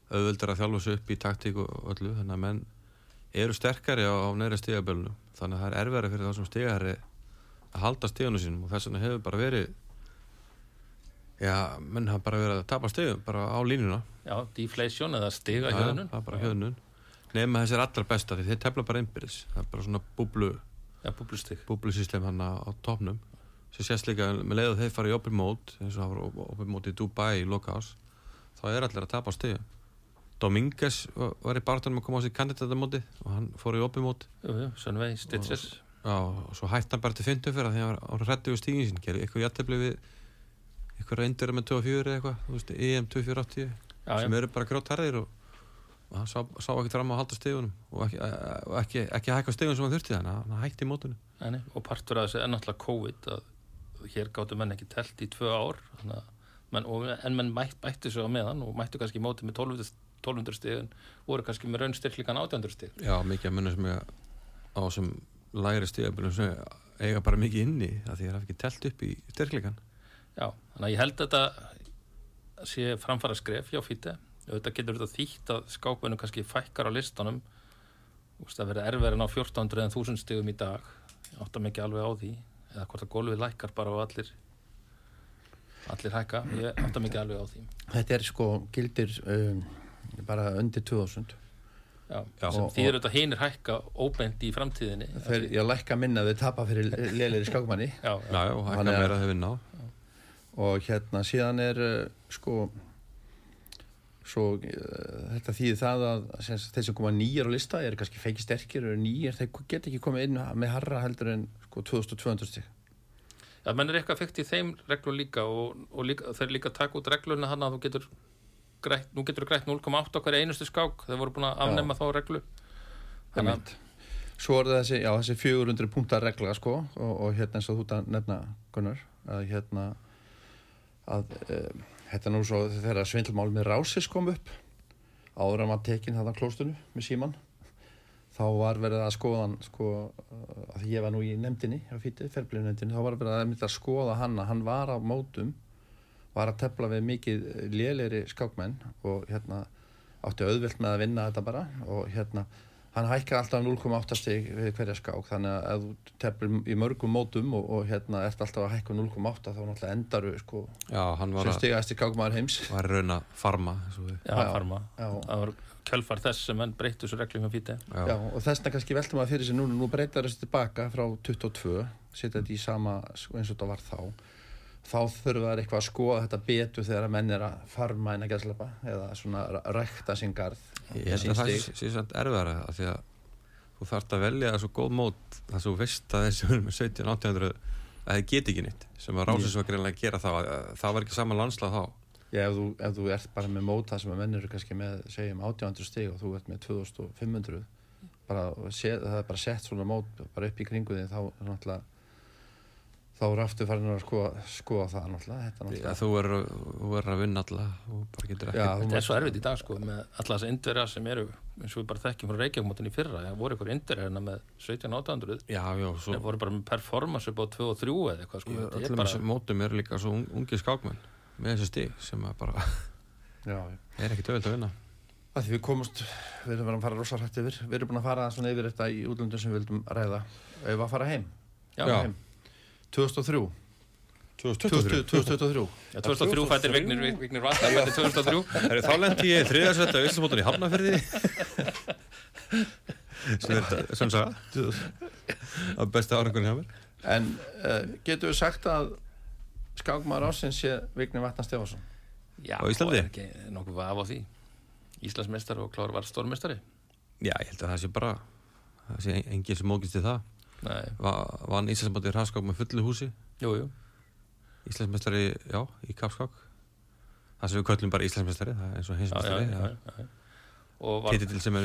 Speaker 3: auðvöldar að þjálfa sig upp í taktík og öllu, þannig að menn eru sterkari á, á neðri stigabölunum, þannig að það er erfæri fyrir þá sem stigahæri að halda stigunum sínum og þess vegna hefur bara verið, já, menn hafa bara verið að tapa stigum, bara á línuna.
Speaker 2: Já, deflation eða stiga
Speaker 3: Já,
Speaker 2: hjöðnun
Speaker 3: Það er bara hjöðnun. Nefna þessi er allra besta því þeir tefla bara innbyrðis, það er bara svona búblu,
Speaker 2: Já, búblustig.
Speaker 3: búblusystem hann á topnum sem sést líka með leið að þeir fara í open mode eins og það var open mode í Dubai í loka ás þá er allir að tapa stegum Dominguez var, í barðanum að koma á sig kandidatamóti og hann fór í opimót
Speaker 2: Jú, jú, Sönvei, Stitches
Speaker 3: Já, og svo hætti hann bara til 50 fyrir því að hann var hrætti við stígin sín. Gerði eitthvað jættefli við eitthvað reyndir með 24 eða eitthvað, þú veist, EM 2480
Speaker 2: Já,
Speaker 3: sem
Speaker 2: já,
Speaker 3: eru bara grótarðir og, og hann sá, sá ekki fram að halda stegunum og ekki, og ekki, ekki hækka stegun sem hann þurfti þannig að hann hætti í mótunum
Speaker 2: og partur af þessu er náttúrulega COVID að hér gáttu menn ekki telt í tvö ár að menn, og, en menn mætt, bættu svo á meðan og mættu kannski í móti með 1200 1200 stig en voru kannski með raunstyrklingan 800 stig.
Speaker 3: Já, mikið að munna sem ég á sem læri stegabunum sem eiga bara mikið inni að því að það er ekki telt upp í styrkleikan
Speaker 2: Já, þannig að ég held að þetta sé framfara skref hjá fíti auðvitað getur þetta þýtt að skápunum kannski fækkar á listanum. Það verður erfið en á 1400 en 1000 stigum í dag. Ég átta mikið alveg á því eða hvort að gólfið lækkar bara og allir allir hækka. Ég átta mikið alveg á því.
Speaker 1: Þetta er sko gildir um, bara undir 2000
Speaker 2: Já,
Speaker 3: Já,
Speaker 2: sem þýður þetta hinir hækka óbeint í framtíðinni.
Speaker 1: Þeir, ég lækka minna þau tapa fyrir lélir skákmanni.
Speaker 2: Já, já,
Speaker 3: hækka meira þegar við ná
Speaker 1: og hérna síðan er uh, sko svo uh, þetta þýðir það að þeir sem koma nýjar á lista er kannski feiki sterkir eru nýjar, þeir get ekki komið inn með harra heldur en sko 2200 stík
Speaker 2: Já, menn er eitthvað fyrkt í þeim reglu líka og, og líka, þeir líka taka út regluna hann að þú getur grætt, nú getur þú grætt 0,8 okkur einustu skák. Þeir voru búin að afnema þá reglu. Þannig að
Speaker 1: svo er það þessi, já, þessi 400 punktar regla sko og, og hérna eins og þú nefna Gunnar að hérna að um, þetta nú svo þegar svindlmál með rásis kom upp áður að maður tekin þarna á klóstunum með síman þá var verið að skoða hann sko, uh, að ég var nú í nefndinni fítið, nefndinni, þá var verið að, skoða hann að hann var á mótum var að tefla við mikið lélegri skákmenn og hérna átti auðvilt með að vinna þetta bara og hérna hann hækkar alltaf 0,8 stig við hverja skák þannig að ef þú teflir í mörgum mótum og, og hérna ert alltaf að hækka 0,8 þá náttúrulega endaru sko
Speaker 3: Já, hann var,
Speaker 1: sem
Speaker 3: að,
Speaker 1: stigast í skákmaður heims
Speaker 3: var í raun að farma eins og við.
Speaker 2: já,
Speaker 1: Já,
Speaker 2: farma
Speaker 1: já.
Speaker 2: það var kjölfar þess sem menn breyttu þessu reglum
Speaker 3: Já,
Speaker 1: Já, og þessna kannski veltum að fyrir sig núna, nú breytar þessi tilbaka frá 22, setja þetta í sama eins og þetta var þá þá þurfa það eitthvað að skoða þetta betur þegar að menn er að farma inn að gæslepa eða svona rækta sinn garð
Speaker 3: Ég held
Speaker 1: sín
Speaker 3: að það sé samt erfara því að þú þarft að velja svo góð mót þar sem þú veist að þessi verður með 17, 1800 að það geti ekki nýtt sem að að gera þá að það var ekki sama landslag þá.
Speaker 1: Já, ef þú, ef þú ert bara með móta sem að menn eru kannski með, segjum 1800 stig og þú ert með 2500 bara, það er bara sett svona mót bara upp í kringu þig þá þá er aftur farin að skoða, skoða það náttúrulega. Þetta
Speaker 3: Já,
Speaker 1: náttúrulega
Speaker 3: þú verður þú verður að vinna alla og bara getur ekki
Speaker 1: Já,
Speaker 2: þetta er svo erfitt í dag sko með alla þess indverja sem eru eins og við bara þekkjum frá Reykjavík í fyrra. Það voru ykkur indverja hérna með 17-800
Speaker 3: Já, já, svo
Speaker 2: þeir voru bara með performance upp á 2 og 3 eða eitthvað sko.
Speaker 3: Öllum
Speaker 2: bara,
Speaker 3: þessum mótum eru líka svo un- ungir skákmenn með þessi stig sem bara
Speaker 1: já,
Speaker 3: er ekki töfald að vinna.
Speaker 1: Að því við komumst, við erum verið að fara rosa hrætt yfir. Við erum búin að fara svona yfir þetta í útlöndum sem við vildum ræða. Ef að fara heim,
Speaker 2: já,
Speaker 3: Já.
Speaker 1: heim. 2003
Speaker 3: 2023
Speaker 1: 2023
Speaker 2: Já, 2003 fættir Vignir, Vignir Vatnar fættir 2003
Speaker 3: Heru, Þá lendi ég þriðarsvætta Íslandsmótan í Hafnarferði sem sagða að besta árangunni hjá mér.
Speaker 1: En uh, getur við sagt að skákmaður ásins sé Vignir Vatnar Stefansson
Speaker 2: Já, og er ekki nokkuð vaf á því. Íslandsmeistar og Klár var stórmeistari.
Speaker 3: Já, ég held að það sé bara það sé enginn sem mókist til það Va vann Íslandsmóti í hraðskák með fullu húsi? Íslandsmeistari, já, í kapskák það sem við köllum bara Íslandsmeistari það er eins og
Speaker 2: já. og var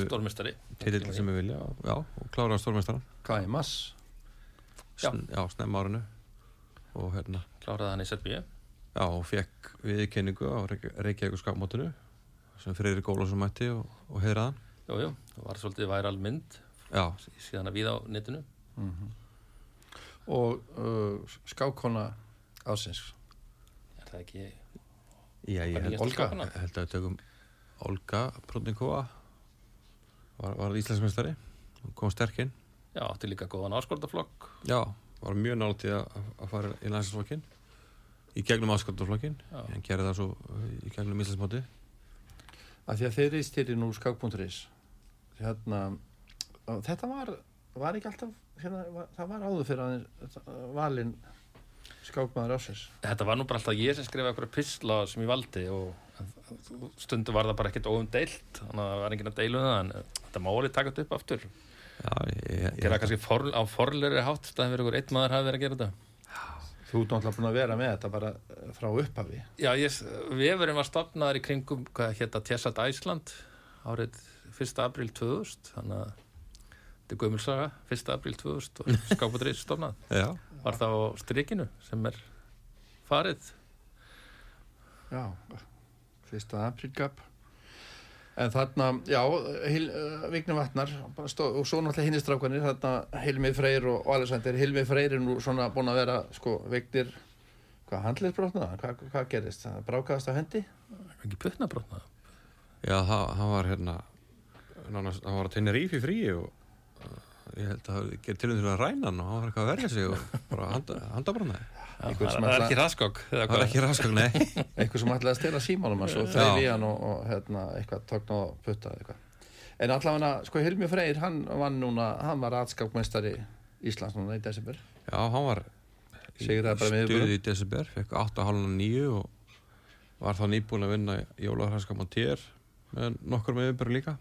Speaker 2: stórmeistari.
Speaker 3: Titill sem við vilja já, og klára stórmeistaran
Speaker 1: hvað er mass?
Speaker 2: Já.
Speaker 3: Já snemma árinu. Og hérna.
Speaker 2: Kláraði hann í Serbíu.
Speaker 3: Já, og fekk viðkenningu á Reykj- Reykjavík skákmótinu sem Freyri Gólásson mætti og, og heiðraðan.
Speaker 2: jú, jú, það var svolítið væral mynd
Speaker 3: Já,
Speaker 2: síðan að við á netinu
Speaker 1: og uh, skákona ásins
Speaker 2: er það ekki
Speaker 3: já ég held,
Speaker 1: Olga?
Speaker 3: held að við tökum Olga Protnikova var, var Íslandsmeistari. Hún kom sterk inn.
Speaker 2: já, átti líka góðan áskortaflokk
Speaker 3: Já, var mjög nált í að, að fara í landsinsflokkin í gegnum áskaldaflokkin
Speaker 2: Já.
Speaker 3: en gerði það svo uh, í gegnum Íslandsmóti
Speaker 1: að því að þeir reist til í nú skák.is hérna og þetta var, var ekki alltaf hérna, var, það var áður fyrir að valin skákmaður ásins
Speaker 2: þetta var nú bara alltaf ég sem skrifaði eitthvað pisla sem ég valdi og stundu var það bara ekkert óum deilt þannig að það var enginn að deilu um það en þetta má alveg taka þetta upp aftur
Speaker 3: Já, ég, ég,
Speaker 2: gera kannski for, á forleiri hátt það hefur ykkur einn maður hafi verið að gera þetta
Speaker 1: Þú ert náttúrulega búin að vera með þetta bara eh, frá upphafi.
Speaker 2: Já, ég, vefurinn var stopnaður í kringum hvað hétta Tessat Æsland árið 1. apríl 2000 þannig að þetta er gömulsaga 1. apríl 2000 og skápadrið stopnað
Speaker 3: Já,
Speaker 2: var það á strikinu sem er farið
Speaker 1: Já, fyrsta aprílgap. En þarna, já, uh, Vigni Vatnar bara stóð, og svo náttúrulega hinni strákanir, þarna Hilmi Freyr og, Alexander. Hilmi Freyr er nú svona búin að vera, sko, veiktir, hvað, handliðsbrotnaða? Hvað, hvað gerist? Það brákaðast á hendi?
Speaker 2: ekki putnabrotnað
Speaker 3: já það, hann var hérna nánast, hann var að tenja ríf í fríi og ég held að það gerði til til að ræna hann og hann var eitthvað að verja sig og bara handa, handabrannaði
Speaker 2: það er
Speaker 1: ætla-
Speaker 2: ekki raskokk
Speaker 3: það var
Speaker 2: hvað
Speaker 3: ekki raskang, nei
Speaker 1: Eitthvað sem ætlaði að stela símánum hans og þreif í hann og, og hérna, eitthvað tókn og putta eitthvað. En allavega, sko, Hilmi Freyr, hann vann núna, hann var aðskákmestari Íslands núna í desember.
Speaker 3: já, hann var
Speaker 1: Sigraði bara með
Speaker 3: stuði
Speaker 1: yfirbúrum.
Speaker 3: í desember, fekk 8,5 og var þá nýbúin að vinna Jólaðarhanska Montier með nokkur með yfirbjörn líka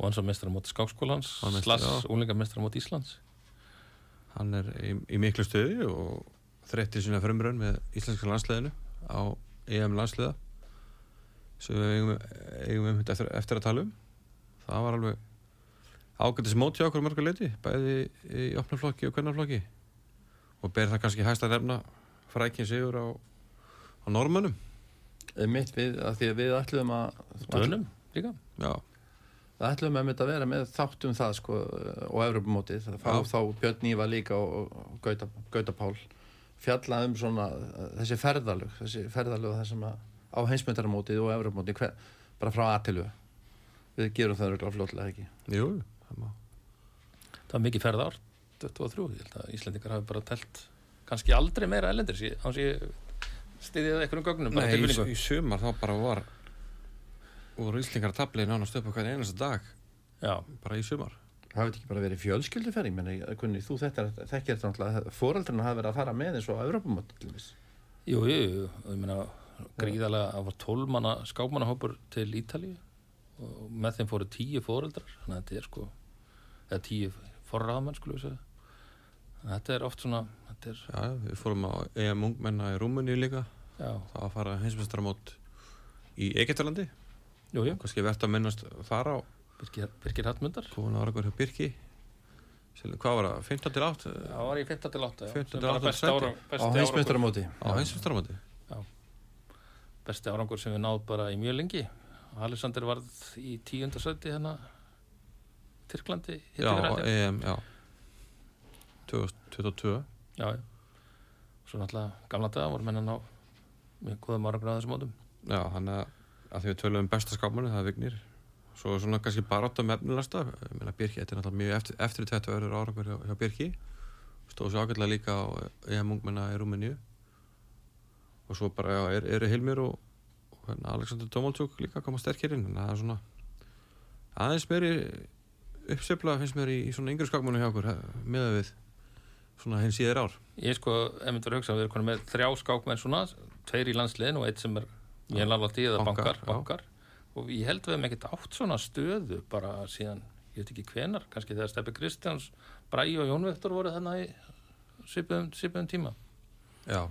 Speaker 2: og hann svo mestra móti skákskólans slags
Speaker 3: já.
Speaker 2: úlinga mestra móti Íslands.
Speaker 3: Hann er í, í miklu stöði og þreytti sína frumrönn með íslenska landsliðinu á EM landsliða sem við eigum, eigum um eftir, eftir að tala um. Það var alveg ágættis móti okkur mörgur leiti bæði í opnaflokki og kvennaflokki. Og ber það kannski hægst að nefna frækinn sigur á, á normönnum
Speaker 1: Mitt við, að því að við ætluðum að...
Speaker 2: Dönum líka.
Speaker 3: Já,
Speaker 1: Það að mynda að vera með þátt um það, sko, og Evropamótið. Það fá þá Björn Íva líka og, og Gauta, Gauta Pál. Fjalla um svona þessi ferðalög, þessi ferðalög það sem að á heimsmyndaramótið og Evropamótið, bara frá A til U. Við gerum það örgulega fljótlega ekki.
Speaker 3: jú það má
Speaker 2: það var mikið ferð ár 23, ég held að Íslendingar hafi bara telt kannski aldrei meira ellendir sem ég stiðið það einhverjum gögnum bara
Speaker 3: Nei, í, í sumar þá bara var voru Íslingar að tabli nánast upp hvern einasta dag.
Speaker 2: Já,
Speaker 3: bara í sumar.
Speaker 1: Það hefði ekki bara verið fjölskylduferð, ég menna, kunni, þú þetta, þekkir þetta náttúrulega, fóraldurinn hafi verið að fara með eins og til dæmis.
Speaker 2: jú, jú, jú og ég meina gríðarlega, það var 12 manna skákmannahópur til Ítalíu og með þeim fóru 10 fóreldrar þannig að þetta er sko eða 10 forraðamenn segja. Þetta er oft svona þetta er,
Speaker 3: Já, við fórum á EM ungmenna í Rúmuni líka.
Speaker 2: Já,
Speaker 3: það var að fara heimsmestramót í Egyptalandi
Speaker 2: jú, jú.
Speaker 3: Kannski verðt að minnast þar á
Speaker 2: Birgir, Birgir Hallmundar.
Speaker 3: Komin ára Birki. Sel- hvað var það, 15 til 8
Speaker 2: það var í 15 til 8 já,
Speaker 3: 15
Speaker 2: sem
Speaker 3: til
Speaker 2: bara
Speaker 3: 8
Speaker 2: besti ára-
Speaker 1: Á heimsmyndaramóti.
Speaker 3: á heimsmestramóti
Speaker 2: besti árangur sem við náðum bara í mjög lengi. Alexander varð í tíundasæti hérna Tyrklandi
Speaker 3: já, EM, já. 2022
Speaker 2: já, já. svo náttúrulega gamla daga voru menn að ná með góðum árangur á þessum mótum.
Speaker 3: Já, hann að, að því við tölum um besta skápmannu, það er Vignir. Svo svona kannski bara átt að mefnilasta ég meina Birki, þetta er náttúrulega mjög eftir, eftir þetta verður árangur hjá, hjá Birki. Stóð svo ágætlega líka á EM ungmenna í Rúmeníu. Og svo bara, já, er, eru Hilmir og, og hérna, Alexander Domolczuk líka koma sterkir inn, en það er svona aðeins meiri uppsefla finnst mér í, í svona yngri skápmannu hjá okkur með við svona hins síðir ár.
Speaker 2: Ég sko, ef myndi vera að hugsa við erum með þrjá skákmenn svona tveir í landsliðin og eitt sem er mjög langt í eða
Speaker 3: Bankar,
Speaker 2: bankar, og ég held við hefum ekkert átt svona stöðu bara síðan, ég veit ekki hvenar kannski þegar Steppi Kristjáns, Bræi og Jón Vektor voru þannig í svipuðum tíma.
Speaker 3: Já,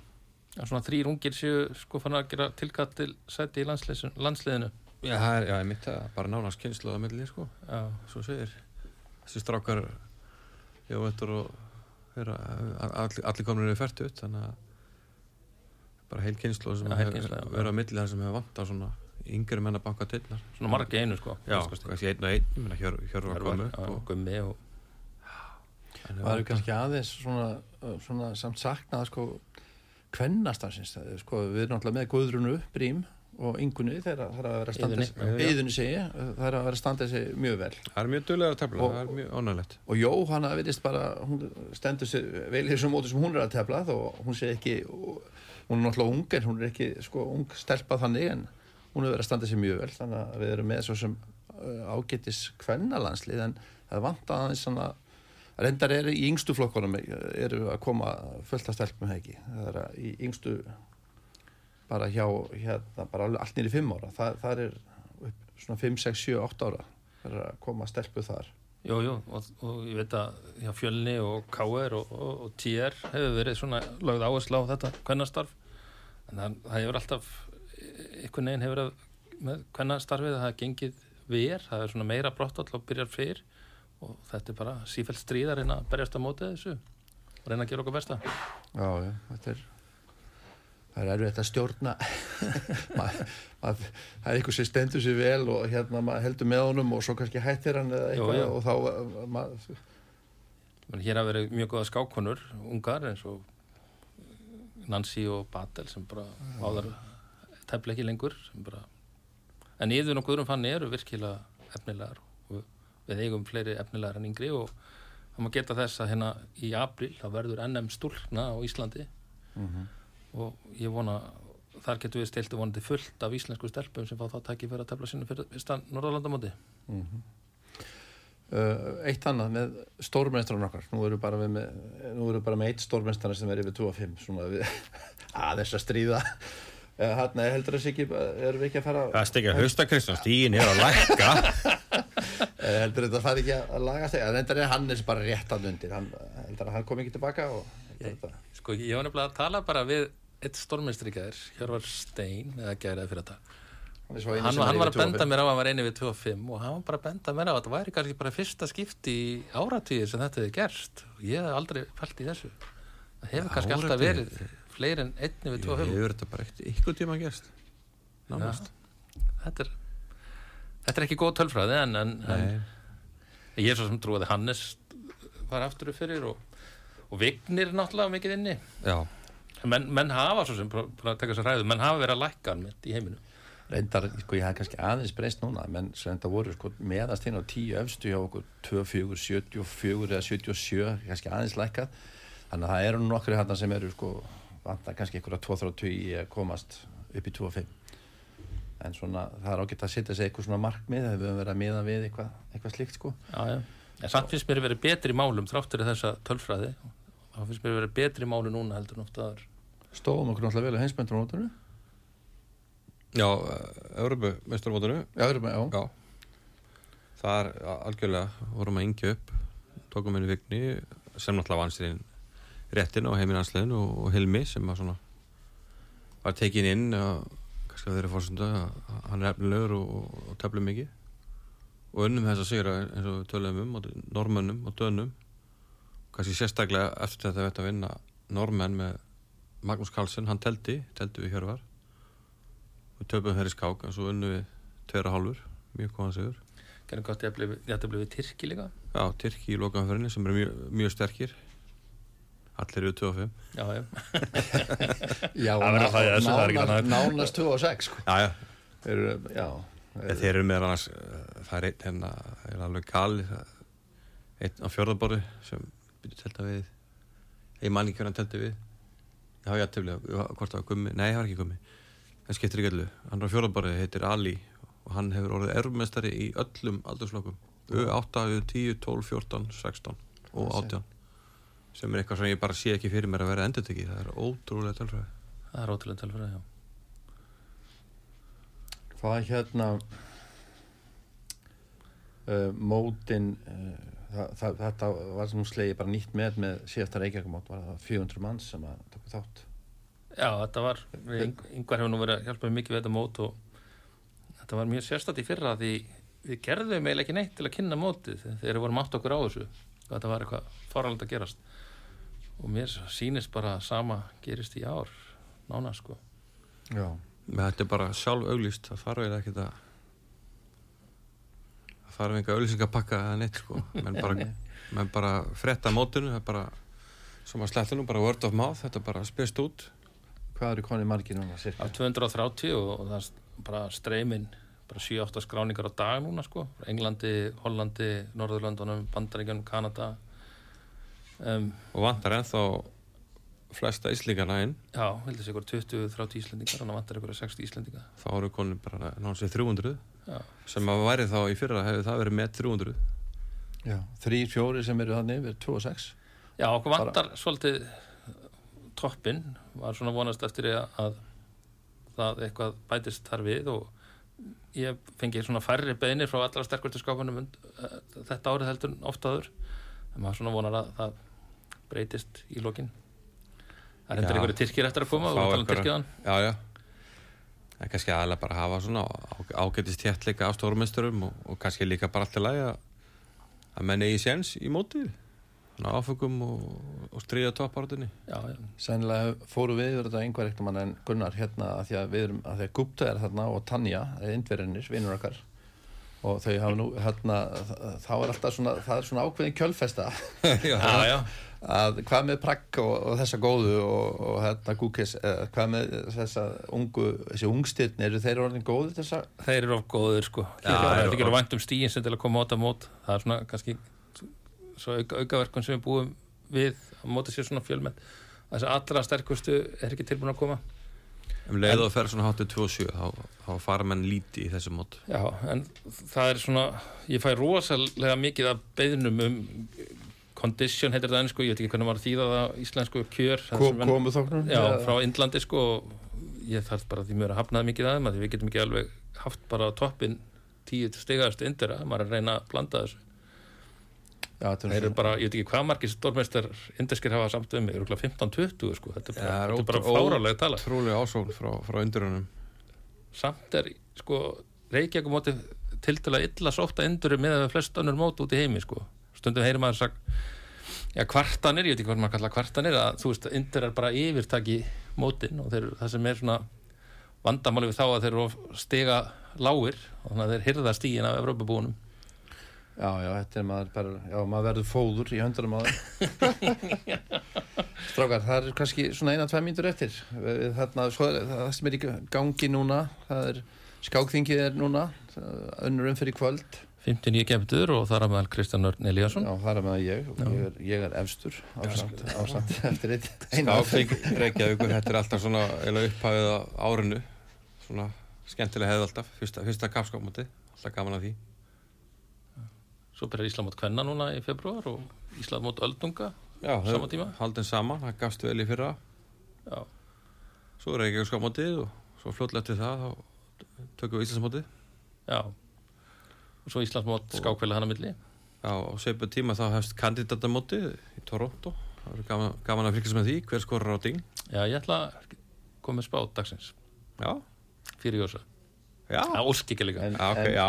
Speaker 2: að svona þrýr ungir séu sko fann að gera tilkatt til sæti í landsliðinu,
Speaker 3: já, það er, já, ég mitt það bara nánast kynslu að milli, sko.
Speaker 2: Já,
Speaker 3: svo segir þessi strákar Jóvettur og þeirra, allir, allir komnir er fært ut þannig að bara heil kynslu sem verið á milli þar sem hefur vant á svona yngri menn að banka tilnar
Speaker 2: svona margi einu sko
Speaker 3: já, kannski einn og einn ég meina Hjör, Hjörvar
Speaker 2: Hjörvar,
Speaker 3: komu
Speaker 2: já,
Speaker 3: upp
Speaker 2: Gummi og
Speaker 1: Það eru kannski aðeins svona, svona samt saknað sko kvennastafsins, sko við erum náttúrulega með Guðrunu, Brím og Ingunni þeirra það er að vera að standa sig, það er að vera að standa sig mjög vel.
Speaker 3: Það er mjög duglega að tefla,
Speaker 1: Og-
Speaker 3: það er mjög ánægilegt
Speaker 1: og Jóhanna virðist bara, hún stendur sér vel í þessum móti sem hún er að tefla þó hún sé ekki, hún er náttúrulega ung en hún er ekki sko ung stelpað þannig en hún er verið að standa sér mjög vel þannig að við erum með svo sem uh, ágætis kvennalandslið en það vant aðeins svona reyndar eru í yngstu flokkunum eru að koma fullt að stelpum hegi það er að í yngstu bara hjá hérna, bara allt nýri fimm ára. Það, það er upp svona 5, 6, 7, 8 ára það er að koma stelpu þar.
Speaker 2: Jú, jú, og, og ég veit að já, Fjölni og K.R. og, og, og TR hefur verið svona lögð áherslu á þetta kvennastarf. En það, það hefur alltaf einhvern veginn hefur að með kvennastarfið að það gengið ver, það er svona meira brottvall og byrjar fyrr. Og þetta er bara sífælt stríðar en að berjast á mótið þessu og reyna að gera okkur besta.
Speaker 1: Já, já, þetta er það er erfitt að stjórna. Mað, mað, það er einhver sem stendur sér vel og hérna maður heldur með honum og svo kannski hættir hann eða eitthvað
Speaker 2: jú.
Speaker 1: og þá maður,
Speaker 2: Men hér hafa verið mjög góða skákonur ungar eins og Nancy og Batel sem bara áðar tefla ekki lengur bara en yfir og Guðrún Fanni eru virkilega efnilegar og við eigum fleiri efnilegar en yngri og það má geta þess að hérna í april það verður NM stúlkna á Íslandi og ég vona þar getur við stilt og vonandi fullt af íslensku stelpum sem fá þá tæki fyrir að tefla sinni fyrir Norðalandamóti
Speaker 1: uh, eitt annað með stórmestran okkar. Nú eru bara við með, nú eru bara með eitt stórmestran sem er yfir 2 og 5 svona við aðeins að stríða. Uh, hann heldur þess ekki erum við ekki að fara
Speaker 3: Það er stekja hausta Kristján, stígin er að lækka.
Speaker 1: Eh, heldur þetta fari ekki að laga sig en þetta er Hannes bara rétt að undir hann, heldur að hann kom ekki tilbaka og þetta.
Speaker 2: Sko, ég var nefnilega að tala bara við eitt stórmestrikaður, Hjörvar Stein eða gæraði fyrir þetta.
Speaker 1: Hann,
Speaker 2: hann, hann var að benda
Speaker 1: 2,5.
Speaker 2: mér á að hann var eini við 2.5 og hann var bara að benda mér á að þetta væri kannski bara fyrsta skipti í áratvíðir sem þetta hefði gerst. Og ég hef aldrei fælt í þessu. Það hefur kannski alltaf
Speaker 3: Áratugi?
Speaker 2: verið fleiri en einni við
Speaker 3: Ég
Speaker 2: 2.5
Speaker 3: hefur þetta bara ykkur tíma gerst Nánast.
Speaker 2: Þetta er þetta er ekki góð tölfræði en, en, en ég er svo sem trúið að Hannes var aftur upp fyrir og, og Vignir náttúrulega mikið inni.
Speaker 3: Já,
Speaker 2: menn, menn hafa svo sem, að að ræðu. Menn hafa verið að lækka í heiminu
Speaker 1: reyndar, sko ég hafði kannski aðeins breyst núna menn sem þetta voru sko meðast inn á tíu öfstu hjá okkur 24, 74 eða 77, kannski aðeins lækkað. Þannig að það eru nokkri hann sem eru sko vantar kannski einhverja 2-3 í að komast upp í 2-5 en svona það er ágætt að setja sig eitthvað svona markmið þegar við höfum verið að miða við eitthvað, eitthvað slíkt sko.
Speaker 2: Já, já. En samt finnst mér verið betri í málum þráttur þessa tölfræði. Þá finnst mér verið betri í málu núna heldur en oft aður.
Speaker 1: stóðum okkur náttúrulega vel á heimsmyndunum
Speaker 3: já Európu mestarmótinu
Speaker 1: já, við erum með, já,
Speaker 3: Já. Það er algjörlega, vorum að yngja upp tókum henni vigni sem náttúrulega vann sér inn réttin á heiminanslegin og, og Hilmi sem var svona var tekin inn og kannski að þeirra fórsönda að hann er efnilegur og, og teflum mikið. Og unnum þess að sigra eins og við töluðum um á normönnum og dönum kannski sérstaklega eftir þetta veit að vinna normenn með Magnús Karlsson, hann teldi, teldi við Hjörvar við töpum þeirri skák en svo unnum við tveira hálfur, mjög góðan sigur
Speaker 2: Gerðum gott ég að blið við Tyrki líka.
Speaker 3: Já, Tyrki í lokaumferðinni sem eru mjög, mjög sterkir Allir eru 25
Speaker 2: Já, já.
Speaker 1: já
Speaker 2: er
Speaker 1: nánast, nánast 2 og 6 sko.
Speaker 3: Já, já,
Speaker 1: eru, já,
Speaker 3: en þeir eru annars uh, Það er einn hérna, það er alveg það- Einn á fjörðaborði sem byrju telta við. Ég man ekki hvernig hann telti við. Já, já, tefnilega, hvort það var gummi? Nei, það var ekki gummi. En skiptir ekki allu Hann á fjörðaborði heitir Ali og hann hefur orðið erfmestari í öllum aldursflokkum. U8, U10, 12, 14, 16 og 18 sem er eitthvað sem ég bara sé ekki fyrir mér að vera endurtekki það er ótrúlega tölfræði.
Speaker 2: Það er ótrúlega tölfræði, já.
Speaker 1: hvað hérna uh, mótin uh, það, það, þetta var sem slegi bara nýtt með með síðasta reykjakumót var það 400 manns sem að tóku þátt.
Speaker 2: Já, þetta var, yngvar hefur nú verið að hjálpa mikið við þetta mót og þetta var mjög sérstætt í fyrra því við gerðum eiginlega ekki neitt til að kynna mótið þegar við vorum átt okkur á þessu og þetta var eitthvað faralegt að gerast. Og mér sýnist bara að sama gerist í ár nána sko.
Speaker 1: Já,
Speaker 3: þetta er bara sjálf auglýst það eiginlega ekki að það þarf enga auglýsingapakka eða neitt sko. Menn bara, menn bara frétta mótinu það er bara sem að slettunum, bara word of mouth þetta bara spyrst út.
Speaker 1: Hvað eru konið margir núna
Speaker 2: á
Speaker 1: cirka
Speaker 2: 230 og, og það er bara streymin bara 7-8 skráningar á dag núna sko. Englandi, Hollandi, Norðurlandunum Bandaríkjunum, Kanada. Um,
Speaker 3: og vantar ennþá flesta íslingana inn.
Speaker 2: Já, heldur sig ykkur 20-30 Íslendingar þannig að vantar ykkur 60 Íslendingar
Speaker 3: þá eru konum bara náttúrulega 300
Speaker 2: já,
Speaker 3: sem að væri þá í fyrra hefur það verið með 300
Speaker 1: já, þrýr, fjóri sem eru þannig yfir 2 og 6
Speaker 2: já okkur vantar svolítið toppin var svona vonast eftir að, að það eitthvað bætist þar við og ég fengi svona færri beinir frá allra sterkustu skápunum und, uh, þetta árið heldur en oft áður. En maður svona vonar að það breytist í lokin það er endur
Speaker 3: Já.
Speaker 2: einhverju tyrkir eftir að koma
Speaker 3: Fá
Speaker 2: og tala um tyrkiðan
Speaker 3: Já, já. Það er kannski aðalega bara að hafa svona á- ágætist þéttleika á stórumesturum og, og kannski líka bara alltaf lægi að, að menn eigi séns í mótið. Svona áfengum og, og stríða toppártunni.
Speaker 2: já, já,
Speaker 1: Sennilega fóru við yfir þetta einhver ektum en Gunnar hérna að því að við erum að því að Gupta er þarna og Tanja er indverðinir, vinnur okkar og þau hafa nú hérna þá er alltaf svona, það er svona ákveðin kjölfesta.
Speaker 3: Já,
Speaker 2: já,
Speaker 1: að hvað með Pragg og, og þessa góðu og, og hérna Gúkis eða hvað með þessa ungu þessi ungstyrn, eru þeir orðin góðu þessa
Speaker 2: þeir eru of góður sko.
Speaker 3: Já,
Speaker 2: það er ekki vænt um stíin sem til að koma átt að mót það er svona kannski svo auka, aukaverkun sem við búum við að móta sér svona fjölmenn þessi allra sterkustu er ekki tilbúin að koma
Speaker 3: Um leið og fer svona háttið 27 þá, þá fara menn líti í þessu mót.
Speaker 2: Já, en það er svona ég fæ rosalega mikið af beðnum um condition heitir það ennsku, ég veit ekki hvernig maður þýða það á íslensku kjör
Speaker 1: komu þóknum
Speaker 2: Já, frá Indlandi sko og ég þarf bara því mér að hafnaði mikið aðeim að því við getum ekki alveg haft bara toppin tíu stigaðast indira, maður er að reyna að blanda þessu
Speaker 1: Já,
Speaker 2: þeir eru
Speaker 1: er
Speaker 2: bara, ég veit ekki hvað margir stórmeistar indiskir hafa samt um mig, eru 15-20 sko, þetta er bara,
Speaker 3: Já,
Speaker 2: þetta er bara fárálega tala
Speaker 3: Trúlega ásókn frá, frá undurunum.
Speaker 2: samt er, sko, Reykjavík móti til að illa sóta induru með að flest önnur mót út í heimi sko. stundum heyrir maður sag já, kvartanir, ég veit ekki hvað maður kalla kvartanir að þú veist, indur er bara yfirtaki mótin og þeir, það sem er svona vandamáli við þá að þeir eru stiga lágir og þannig að þeir hyrða stígin af Evrópabúnum
Speaker 1: Já, já, þetta er maður bara, já, maður verður fóður í höndunum á það. Strákar, það er kannski svona eina, tvei mínútur eftir. Við, þarna, svo það sem er í gangi núna, það er, skákþingið er núna, önnur umfyrir kvöld.
Speaker 2: 59 kemtur og þar að meðal Kristján Örn Eliasson
Speaker 1: Já, það er með ég, og ég er, ég er efstur ásamt, ásamt eftir eitt. eina
Speaker 3: Skáfing Reykjavíkur, þetta er alltaf svona upphæfið á árinu. Svona skemmtilega hefði alltaf. Fyrsta, fyrsta kapskápmóti, alltaf gaman að því.
Speaker 2: Svo byrjar Ísland mót Kvenna núna í februar og Ísland mót Öldunga
Speaker 3: Já,
Speaker 2: Sama tíma?
Speaker 3: Haldin saman, það gafst vel í fyrra.
Speaker 2: Já,
Speaker 3: Svo er Reykjavík skápmótið og svo fljótlega eftir það þá tökum við Íslandsmótið.
Speaker 2: já og svo Ísland mót skákveila hann að milli
Speaker 3: Já, á seipu tíma þá hefst kandidatamótið í Toronto. Það verður gaman, gaman að fylgjast með því, hver skorur á ding.
Speaker 2: Já, ég ætla að koma með spát dagsins
Speaker 3: Já,
Speaker 2: fyrir Jósa
Speaker 3: já,
Speaker 2: Það ósk ekki líka
Speaker 1: En-
Speaker 3: já, ok,
Speaker 1: en-
Speaker 3: já.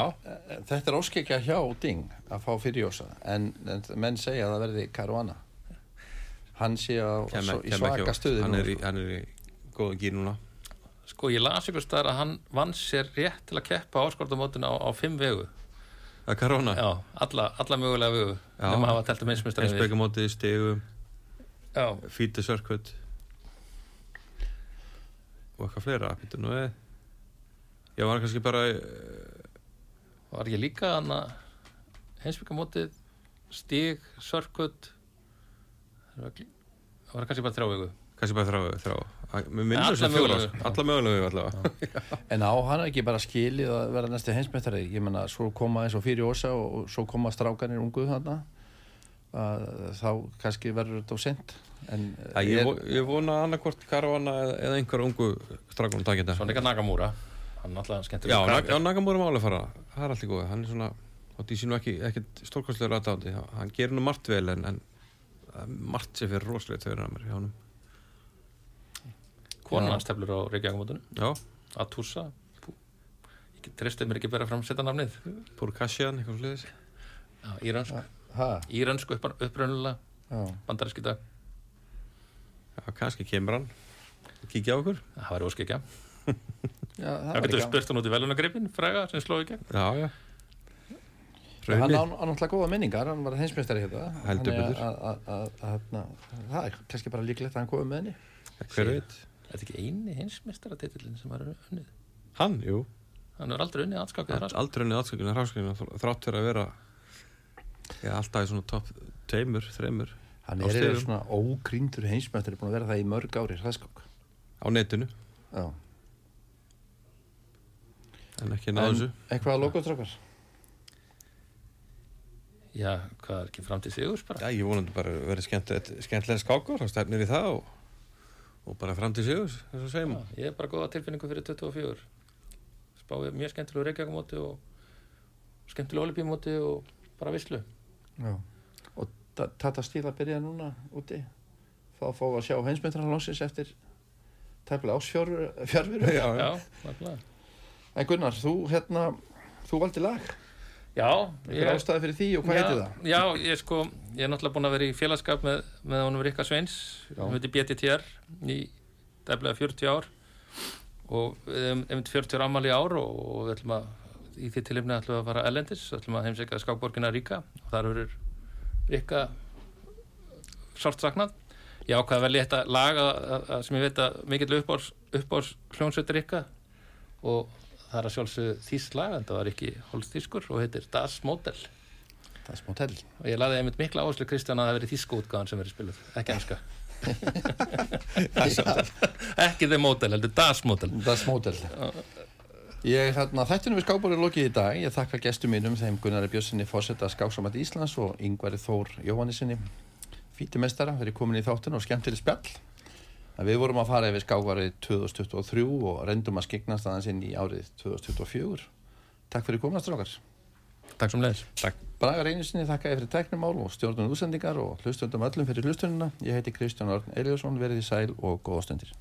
Speaker 1: En Þetta er óskekja hjá Ding að fá fyrirjósa en, en menn segja að það verði Caruana hann sé á,
Speaker 3: Kem-
Speaker 1: svo, í svaka stuði
Speaker 3: hann
Speaker 1: nú
Speaker 3: er, í,
Speaker 1: sko.
Speaker 3: hann er í góða gýr núna.
Speaker 2: Sko, ég las ykkur staðar að hann vann sér rétt til að keppa áskortamótinu á, á fimm vegu
Speaker 3: er Karona.
Speaker 2: Já, alla, alla mögulega vegu
Speaker 3: Já.
Speaker 2: nema að hafa telt um einsmistar
Speaker 3: Einsbyggamótið, stegum,
Speaker 2: Já,
Speaker 3: fíti sörkvöld og eitthvað fleira. Býttu nú við. Ég var kannski bara, eh,
Speaker 2: var ekki líka heimsbyggamótið stíg, sörkut það var kannski bara þrjá vegu
Speaker 3: kannski bara þrá, þrá. Mér minnur
Speaker 2: Alla
Speaker 3: sem fjóra,
Speaker 2: mögulegu.
Speaker 3: alla mögulegu allavega.
Speaker 1: en á hann ekki bara skilið að vera næstu heimsmeistari ég menna svo koma eins og fyrirjósa og, og svo koma strákanir ungu þarna að, þá kannski verður þetta of sent
Speaker 3: ég, ég vona annarkvort Karvana eða, einhver ungu strákunum takið þetta.
Speaker 2: Svo er líka Nagamúra hann er alltaf skemmtileg
Speaker 3: Já,
Speaker 2: karakter.
Speaker 3: já Nagamúra máli fara, það er allt í góð. Hann er svona, ég sé nú ekki, ekkert stórkostlegur aðdándi. Hann gerir nú margt vel en, en er margt sem fyrir rosalegt fyrir hann hjá honum.
Speaker 2: Konan hans teflur á Reykjavíkamótinu
Speaker 3: Já,
Speaker 2: Atusa Ég treysti mér ekki að bera fram setja nafnið
Speaker 3: Purkashian, eitthvað
Speaker 1: ha,
Speaker 2: Írönsku upprunulega
Speaker 1: já.
Speaker 2: bandaríski dag
Speaker 3: Já, kannski kemur hann. Kíkja á okkur.
Speaker 2: Það var óskikja
Speaker 1: Já, það var
Speaker 2: getur spurt hann út í velunagripin fræga sem sló í gegn
Speaker 3: Já, já.
Speaker 1: hann á náttúrulega góða minningar hann var hérna
Speaker 3: Heldur
Speaker 1: Þannig
Speaker 3: betur.
Speaker 1: að- að- að- að- að- það er kannski bara líklegt að hann komi með henni
Speaker 3: Hver veit?
Speaker 2: Þetta er ekki eini hinsmestaratitillin sem var unnið
Speaker 3: Hann, jú.
Speaker 2: Hann er aldrei unnið anskakið þar
Speaker 3: Aldrei unnið aðskakinu hráskakinu þrátt fyrir að vera já, alltaf í svona topp tveimur, þreimur
Speaker 1: hann er
Speaker 3: stigum.
Speaker 1: svona ógríndur heimsmeistari búin að vera það í mörg ári hraðskák
Speaker 3: á netinu
Speaker 1: já
Speaker 3: en ekki náðu þessu.
Speaker 1: eitthvað að logotrökkar
Speaker 2: Já, hvað er ekki framtíð sigurs bara
Speaker 3: Já, ég vonandi bara verið skemmtilegt, skemmtilega skákur, þá stefnir í það og, og bara fram til sigur þess að segjum
Speaker 2: Já, ég er bara góða tilfinningu fyrir 24 spáði mjög skemmtilegu reykjagamóti og skemmtilegu olipímóti og bara vislu
Speaker 1: Já. Og ta- Tata Stíl að byrja núna úti. Fá að fá að sjá heimsmyndarnar lóksins eftir tæplega ásfjörfuru.
Speaker 2: já, nákvæmlega
Speaker 1: En Gunnar, þú hérna, þú valdi lag.
Speaker 2: já,
Speaker 1: Hver ástæði fyrir því og hvað
Speaker 2: já,
Speaker 1: heitir það?
Speaker 2: Já, ég sko, ég er náttúrulega búin að vera í félagskap með, með honum Rikka Sveins hann heiti BTTR í dæflega 40 ár og við hefum einmitt 40 ára ammali í ár og, og við ætlum að í því tilifni ætlum við að fara ellendis við ætlum að heimsækja skákborgina Ríka og þar verður Rikka sárt saknað ég ákvaði að velja þetta lag að, að, sem ég veit að mikill uppbárs hljónsveitur Rikka og það er að sjálfsögðu þýst lag en það var ekki holstískur og heitir Das Model
Speaker 1: Það er smá tell.
Speaker 2: og ég laði einmitt mikla áherslu Kristján að það veri þýsku útgáðan sem verið spiluð, ekki enska ekki The Model, heldur Das Model
Speaker 1: Það er smá tell. Ég, hérna, þættinu við skákbóri lokið í dag. Ég þakka gestum mínum, þeim Gunnari Björnssoni, fórseta skáksamætt Íslands og Yngvari Þór Jóhannesinni, fítimestara, þeir eru komin í þáttinu og skemmtileg spjall. En við vorum að fara yfir skákvarið 2023 og reyndum að skiknast aðeins inn í árið 2024. Takk fyrir komast, strákar.
Speaker 2: Takk sem leiðis
Speaker 3: Takk
Speaker 1: Braga Reynisinni þakka ég fyrir teknumál og stjórnum útsendingar og hlustundum öllum fyrir hlustununa. Ég heiti Kristján Örn Eliasson, verið í sæl og góða stundir.